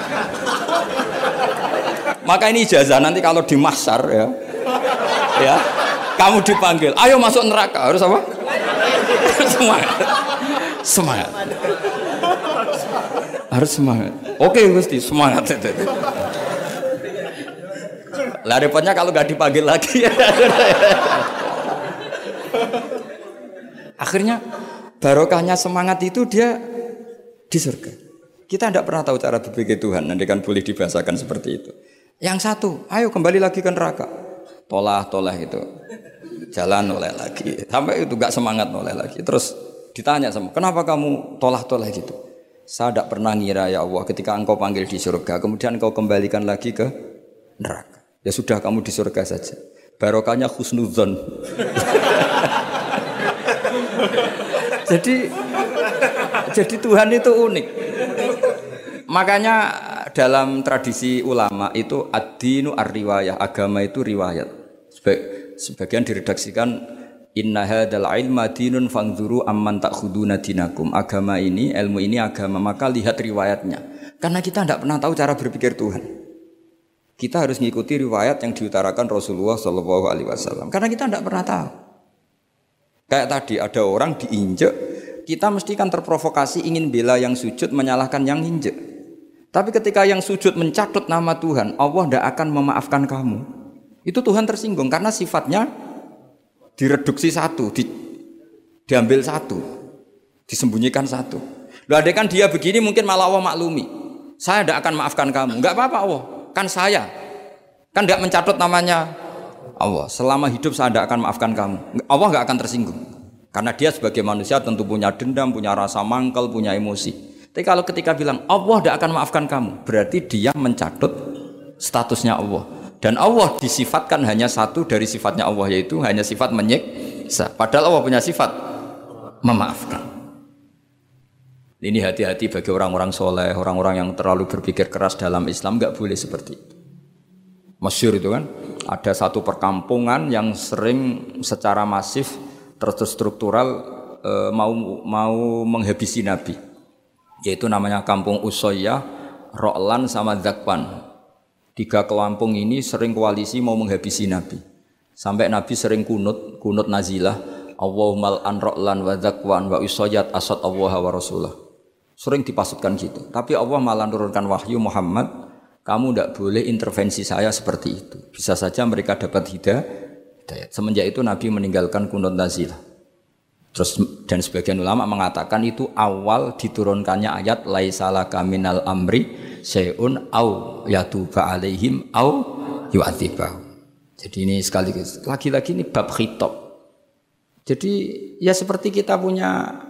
A: Maka ini ijazah nanti kalau di masar ya, ya kamu dipanggil, ayo masuk neraka harus apa? semangat, semangat harus semangat oke Gusti semangat lah repotnya kalau nggak dipanggil lagi akhirnya barokahnya semangat itu dia di surga. Kita tidak pernah tahu cara berpikir Tuhan, nanti kan boleh dibahasakan seperti itu. Yang satu, ayo kembali lagi ke neraka. Tolah, tolah itu. Jalan oleh lagi. Sampai itu gak semangat oleh lagi. Terus ditanya sama, kenapa kamu tolah-tolah gitu? Saya tidak pernah ngira ya Allah ketika engkau panggil di surga, kemudian engkau kembalikan lagi ke neraka. Ya sudah kamu di surga saja. Barokahnya khusnuzon. jadi jadi Tuhan itu unik. Makanya dalam tradisi ulama itu ad-dinu ar-riwayah, agama itu riwayat. Sebagian diredaksikan inna hadzal ilma dinun fangzuru amman ta'khuduna dinakum. Agama ini, ilmu ini agama, maka lihat riwayatnya. Karena kita tidak pernah tahu cara berpikir Tuhan. Kita harus mengikuti riwayat yang diutarakan Rasulullah Shallallahu Alaihi Wasallam. Karena kita tidak pernah tahu. Kayak tadi ada orang diinjek, kita mesti kan terprovokasi ingin bela yang sujud menyalahkan yang injek. Tapi ketika yang sujud mencatut nama Tuhan, Allah tidak akan memaafkan kamu. Itu Tuhan tersinggung karena sifatnya direduksi satu, di, diambil satu, disembunyikan satu. Loh ada kan dia begini mungkin malah Allah maklumi. Saya tidak akan maafkan kamu. Enggak apa-apa Allah, kan saya. Kan tidak mencatut namanya Allah. Selama hidup saya tidak akan maafkan kamu. Allah nggak akan tersinggung. Karena dia sebagai manusia tentu punya dendam, punya rasa mangkel, punya emosi. Tapi kalau ketika bilang Allah tidak akan maafkan kamu, berarti dia mencatut statusnya Allah. Dan Allah disifatkan hanya satu dari sifatnya Allah yaitu hanya sifat menyiksa. Padahal Allah punya sifat memaafkan. Ini hati-hati bagi orang-orang soleh, orang-orang yang terlalu berpikir keras dalam Islam nggak boleh seperti itu. Masyur itu kan, ada satu perkampungan yang sering secara masif terstruktural e, mau mau menghabisi Nabi yaitu namanya Kampung Usoya, Roklan sama Zakwan. Tiga kelampung ini sering koalisi mau menghabisi Nabi. Sampai Nabi sering kunut, kunut nazilah, Allahumma an Roklan wa Zakwan wa Usoyat asad Allah wa Rasulah. Sering dipasutkan gitu. Tapi Allah malah nurunkan wahyu Muhammad, kamu tidak boleh intervensi saya seperti itu. Bisa saja mereka dapat hidayah. Semenjak itu Nabi meninggalkan kunut nazilah. Terus dan sebagian ulama mengatakan itu awal diturunkannya ayat laisalaka minal amri seun au yatuba alaihim au yu'adzibahum. Jadi ini sekali lagi-lagi ini bab khitab. Jadi ya seperti kita punya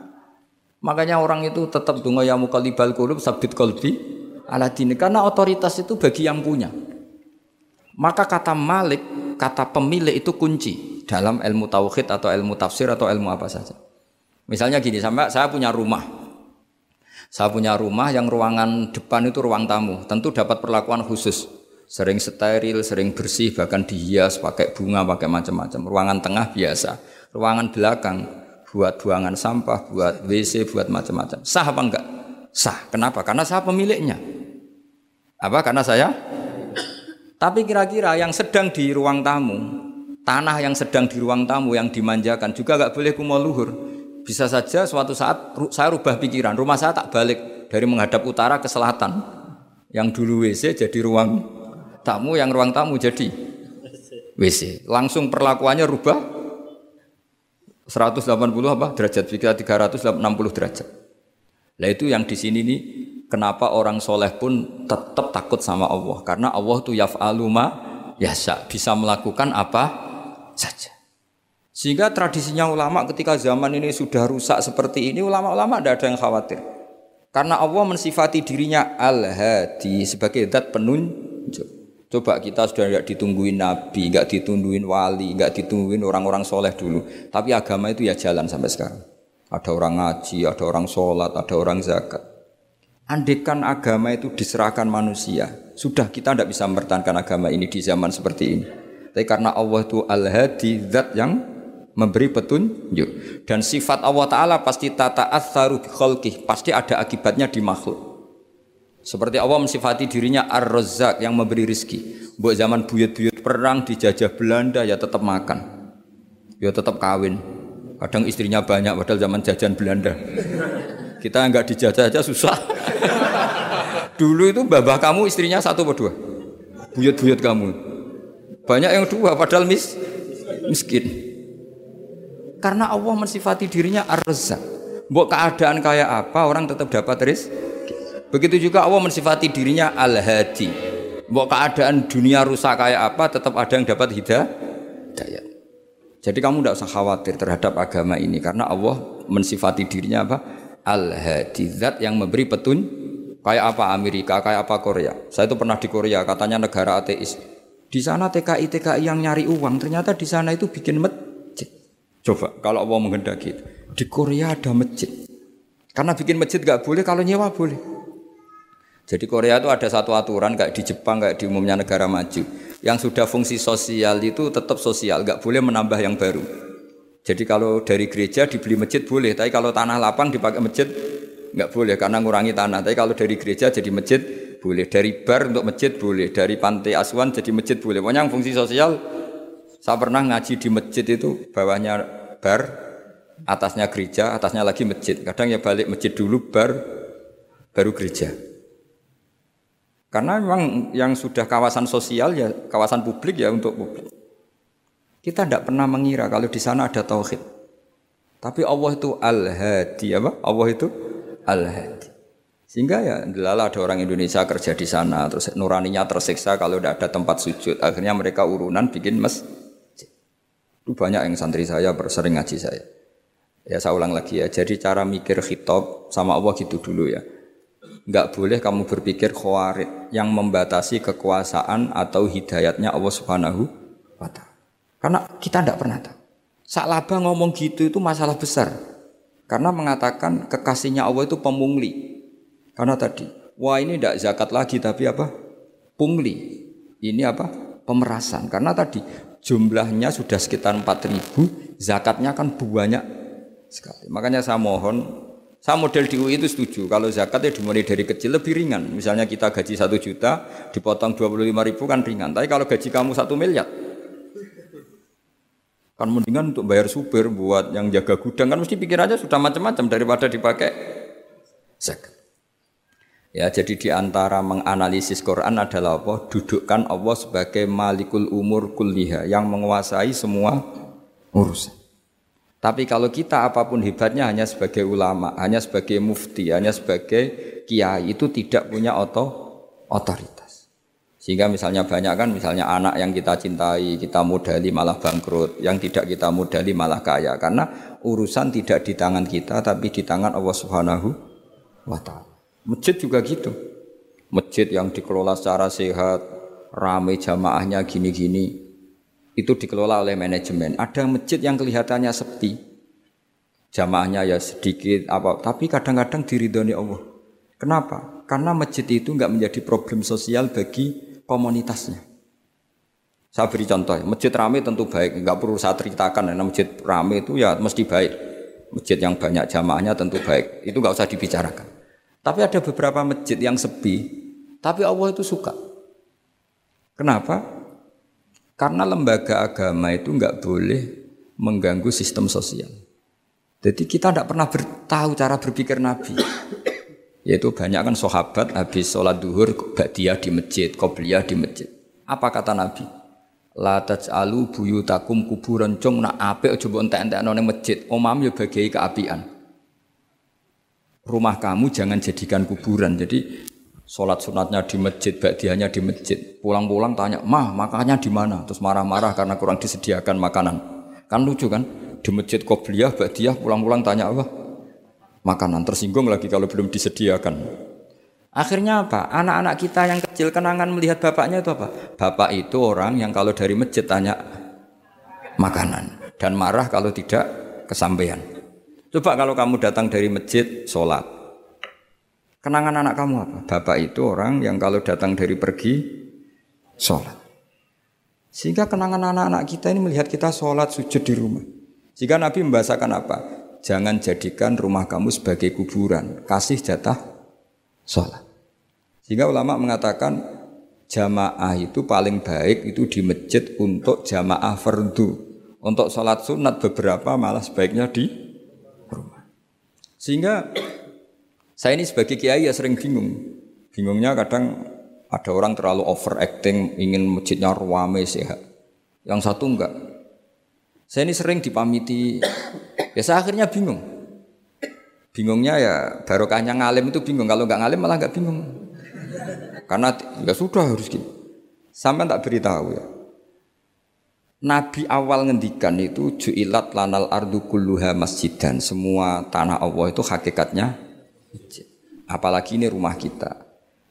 A: makanya orang itu tetap dungo ya mukalibal kulub sabit kolbi ala dini karena otoritas itu bagi yang punya. Maka kata malik, kata pemilik itu kunci dalam ilmu tauhid atau ilmu tafsir atau ilmu apa saja. Misalnya gini, sampai saya punya rumah. Saya punya rumah yang ruangan depan itu ruang tamu, tentu dapat perlakuan khusus. Sering steril, sering bersih, bahkan dihias pakai bunga, pakai macam-macam. Ruangan tengah biasa, ruangan belakang buat buangan sampah, buat WC, buat macam-macam. Sah apa enggak? Sah. Kenapa? Karena saya pemiliknya. Apa? Karena saya tapi kira-kira yang sedang di ruang tamu tanah yang sedang di ruang tamu yang dimanjakan juga nggak boleh kumol luhur. Bisa saja suatu saat saya rubah pikiran, rumah saya tak balik dari menghadap utara ke selatan. Yang dulu WC jadi ruang tamu, yang ruang tamu jadi WC. Langsung perlakuannya rubah 180 apa derajat, bisa 360 derajat. Nah itu yang di sini nih kenapa orang soleh pun tetap takut sama Allah karena Allah tuh yaf'alu ma yasa bisa melakukan apa saja. Sehingga tradisinya ulama ketika zaman ini sudah rusak seperti ini, ulama-ulama tidak ada yang khawatir. Karena Allah mensifati dirinya Al-Hadi sebagai zat penunjuk. Coba kita sudah tidak ditungguin nabi, nggak ditungguin wali, nggak ditungguin orang-orang soleh dulu. Tapi agama itu ya jalan sampai sekarang. Ada orang ngaji, ada orang sholat, ada orang zakat. Andekan agama itu diserahkan manusia, sudah kita tidak bisa mempertahankan agama ini di zaman seperti ini. Tapi karena Allah itu al-hadi, zat yang memberi petunjuk. Dan sifat Allah Ta'ala pasti tata atharu kholkih, pasti ada akibatnya di makhluk. Seperti Allah mensifati dirinya ar-razzaq yang memberi rizki. Buat zaman buyut-buyut perang dijajah Belanda ya tetap makan. Ya tetap kawin. Kadang istrinya banyak padahal zaman jajan Belanda. Kita nggak dijajah aja susah. Dulu itu babah kamu istrinya satu atau dua? Buyut-buyut kamu. Banyak yang dua padahal mis miskin. Karena Allah mensifati dirinya ar Mbok keadaan kayak apa orang tetap dapat rezeki. Begitu juga Allah mensifati dirinya Al-Hadi. Mbok keadaan dunia rusak kayak apa tetap ada yang dapat hidayah. Jadi kamu tidak usah khawatir terhadap agama ini karena Allah mensifati dirinya apa? Al-Hadi, zat yang memberi petun kayak apa Amerika, kayak apa Korea. Saya itu pernah di Korea, katanya negara ateis. Di sana TKI TKI yang nyari uang, ternyata di sana itu bikin masjid. Coba kalau Allah menghendaki, di Korea ada masjid. Karena bikin masjid gak boleh, kalau nyewa boleh. Jadi Korea itu ada satu aturan kayak di Jepang kayak di umumnya negara maju yang sudah fungsi sosial itu tetap sosial, nggak boleh menambah yang baru. Jadi kalau dari gereja dibeli masjid boleh, tapi kalau tanah lapang dipakai masjid nggak boleh karena ngurangi tanah. Tapi kalau dari gereja jadi masjid boleh, dari bar untuk masjid boleh, dari pantai asuhan jadi masjid boleh. Pokoknya yang fungsi sosial saya pernah ngaji di masjid itu bawahnya bar, atasnya gereja, atasnya lagi masjid. Kadang ya balik masjid dulu bar, baru gereja. Karena memang yang sudah kawasan sosial ya kawasan publik ya untuk publik. Kita tidak pernah mengira kalau di sana ada tauhid. Tapi Allah itu al-hadi apa? Allah itu al-hadi. Sehingga ya delala ada orang Indonesia kerja di sana terus nuraninya tersiksa kalau tidak ada tempat sujud. Akhirnya mereka urunan bikin masjid. Itu banyak yang santri saya bersering ngaji saya. Ya saya ulang lagi ya. Jadi cara mikir khitab sama Allah gitu dulu ya nggak boleh kamu berpikir khawarid yang membatasi kekuasaan atau hidayatnya Allah Subhanahu wa taala. Karena kita tidak pernah tahu. Saklaba ngomong gitu itu masalah besar. Karena mengatakan kekasihnya Allah itu pemungli. Karena tadi, wah ini tidak zakat lagi tapi apa? Pungli. Ini apa? Pemerasan. Karena tadi jumlahnya sudah sekitar 4000, zakatnya kan banyak sekali. Makanya saya mohon saya model di UI itu setuju. Kalau zakat ya dimulai dari kecil lebih ringan. Misalnya kita gaji satu juta, dipotong 25 ribu kan ringan. Tapi kalau gaji kamu satu miliar, kan mendingan untuk bayar supir buat yang jaga gudang kan mesti pikir aja sudah macam-macam daripada dipakai zakat. Ya, jadi di antara menganalisis Quran adalah apa? Dudukkan Allah sebagai malikul umur kulliha yang menguasai semua urusan. Tapi kalau kita apa pun hebatnya hanya sebagai ulama, hanya sebagai mufti, hanya sebagai kiai itu tidak punya oto, otoritas. Sehingga misalnya banyak kan misalnya anak yang kita cintai, kita modali malah bangkrut, yang tidak kita modali malah kaya karena urusan tidak di tangan kita tapi di tangan Allah Subhanahu wa taala. Masjid juga gitu. Masjid yang dikelola secara sehat, ramai jamaahnya gini-gini, itu dikelola oleh manajemen. Ada masjid yang kelihatannya sepi, jamaahnya ya sedikit apa, tapi kadang-kadang diridhoni Allah. Kenapa? Karena masjid itu nggak menjadi problem sosial bagi komunitasnya. Saya beri contoh, masjid ramai tentu baik, nggak perlu saya ceritakan karena masjid ramai itu ya mesti baik. Masjid yang banyak jamaahnya tentu baik, itu nggak usah dibicarakan. Tapi ada beberapa masjid yang sepi, tapi Allah itu suka. Kenapa? Karena lembaga agama itu nggak boleh mengganggu sistem sosial. Jadi kita tidak pernah tahu cara berpikir Nabi. Yaitu banyak kan sahabat habis sholat duhur dia di masjid, qobliyah di masjid. Apa kata Nabi? La taj'alu buyutakum kuburan cung nak ape coba entek-entekno ning masjid. Omam ya bagai keapian. Rumah kamu jangan jadikan kuburan. Jadi Sholat sunatnya di masjid, badiahnya di masjid. Pulang-pulang tanya, mah makannya di mana? Terus marah-marah karena kurang disediakan makanan. Kan lucu kan? Di masjid qobliyah, badiah, pulang-pulang tanya apa? Makanan. Tersinggung lagi kalau belum disediakan. Akhirnya apa? Anak-anak kita yang kecil kenangan melihat bapaknya itu apa? Bapak itu orang yang kalau dari masjid tanya makanan. Dan marah kalau tidak kesampaian. Coba kalau kamu datang dari masjid, sholat Kenangan anak kamu apa? Bapak itu orang yang kalau datang dari pergi sholat. Sehingga kenangan anak-anak kita ini melihat kita sholat sujud di rumah. Jika Nabi membahasakan apa? Jangan jadikan rumah kamu sebagai kuburan. Kasih jatah sholat. Sehingga ulama mengatakan jamaah itu paling baik itu di masjid untuk jamaah fardu. Untuk sholat sunat beberapa malah sebaiknya di. Sehingga saya ini sebagai kiai ya sering bingung. Bingungnya kadang ada orang terlalu overacting, ingin masjidnya ruame sehat. Yang satu enggak. Saya ini sering dipamiti. Ya saya akhirnya bingung. Bingungnya ya barokahnya ngalim itu bingung. Kalau nggak ngalim malah nggak bingung. Karena ya sudah harus gitu. Sampai tak beritahu ya. Nabi awal ngendikan itu ju'ilat lanal ardu kulluha masjidan. Semua tanah Allah itu hakikatnya. Apalagi ini rumah kita.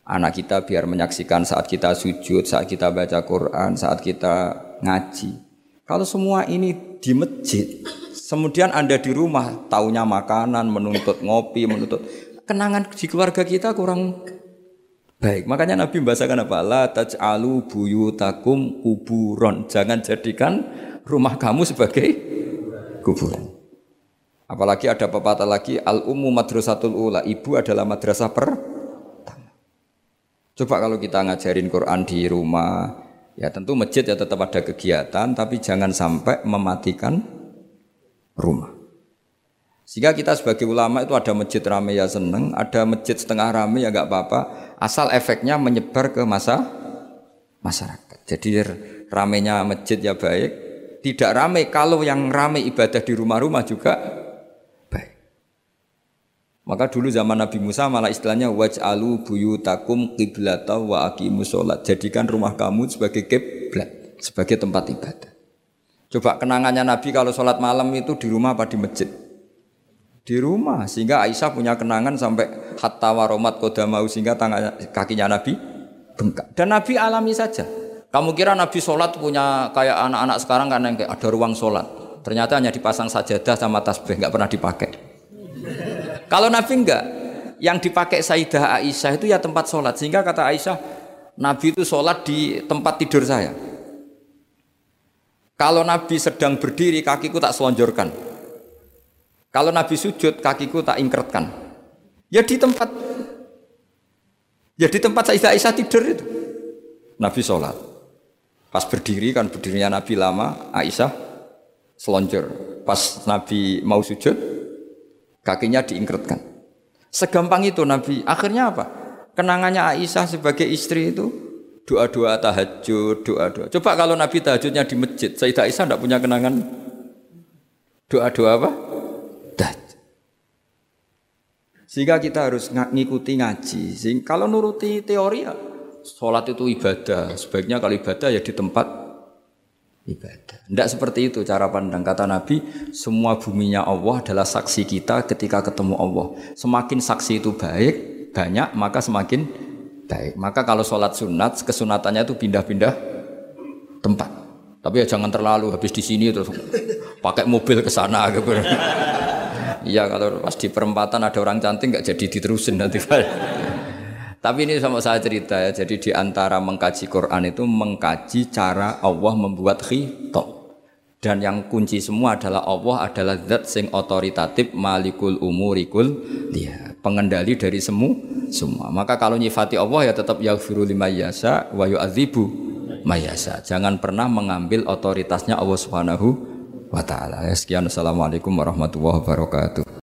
A: Anak kita biar menyaksikan saat kita sujud, saat kita baca Quran, saat kita ngaji. Kalau semua ini di masjid, kemudian Anda di rumah, taunya makanan, menuntut ngopi, menuntut kenangan di keluarga kita kurang baik. Makanya Nabi membahasakan apa? La taj'alu buyutakum kuburon. Jangan jadikan rumah kamu sebagai kuburan. Apalagi ada pepatah lagi al ummu madrasatul ula. Ibu adalah madrasah pertama. Coba kalau kita ngajarin Quran di rumah, ya tentu masjid ya tetap ada kegiatan, tapi jangan sampai mematikan rumah. Sehingga kita sebagai ulama itu ada masjid rame ya seneng, ada masjid setengah rame ya nggak apa-apa, asal efeknya menyebar ke masa masyarakat. Jadi ramenya masjid ya baik, tidak rame kalau yang rame ibadah di rumah-rumah juga baik. Maka dulu zaman Nabi Musa malah istilahnya waj'alu buyutakum qiblata wa aqimus sholat. Jadikan rumah kamu sebagai kiblat, sebagai tempat ibadah. Coba kenangannya Nabi kalau sholat malam itu di rumah apa di masjid? Di rumah sehingga Aisyah punya kenangan sampai hatta waromat kodamau sehingga tangan kakinya Nabi bengkak. Dan Nabi alami saja. Kamu kira Nabi sholat punya kayak anak-anak sekarang kan yang kayak ada ruang sholat. Ternyata hanya dipasang sajadah sama tasbih nggak pernah dipakai. Kalau Nabi enggak yang dipakai Sayyidah Aisyah itu ya tempat sholat. Sehingga kata Aisyah Nabi itu sholat di tempat tidur saya. Kalau Nabi sedang berdiri kakiku tak selonjorkan kalau Nabi sujud, kakiku tak ingkretkan. Ya di tempat Ya di tempat Sayyidah Aisyah tidur itu. Nabi sholat. Pas berdiri kan berdirinya Nabi lama, Aisyah selonjor. Pas Nabi mau sujud, kakinya diingkretkan. Segampang itu Nabi. Akhirnya apa? Kenangannya Aisyah sebagai istri itu doa-doa tahajud, doa-doa. Coba kalau Nabi tahajudnya di masjid, Sayyidah Aisyah tidak punya kenangan doa-doa apa? Sehingga kita harus ngikuti ngaji. Sehingga kalau nuruti teori ya sholat itu ibadah. Sebaiknya kalau ibadah ya di tempat ibadah. Tidak seperti itu cara pandang kata Nabi. Semua buminya Allah adalah saksi kita ketika ketemu Allah. Semakin saksi itu baik, banyak maka semakin baik. Maka kalau sholat sunat, kesunatannya itu pindah-pindah tempat. Tapi ya jangan terlalu habis di sini terus pakai mobil ke sana gitu. Iya kalau pas di perempatan ada orang cantik nggak jadi diterusin nanti. Tapi ini sama saya cerita ya. Jadi di antara mengkaji Quran itu mengkaji cara Allah membuat khitab. Dan yang kunci semua adalah Allah adalah zat sing otoritatif malikul umurikul dia pengendali dari semua semua. Maka kalau nyifati Allah ya tetap yaghfiru lima yasa wa yu'adzibu mayasa. Jangan pernah mengambil otoritasnya Allah Subhanahu wa taala. Ya, sekian assalamualaikum warahmatullahi wabarakatuh.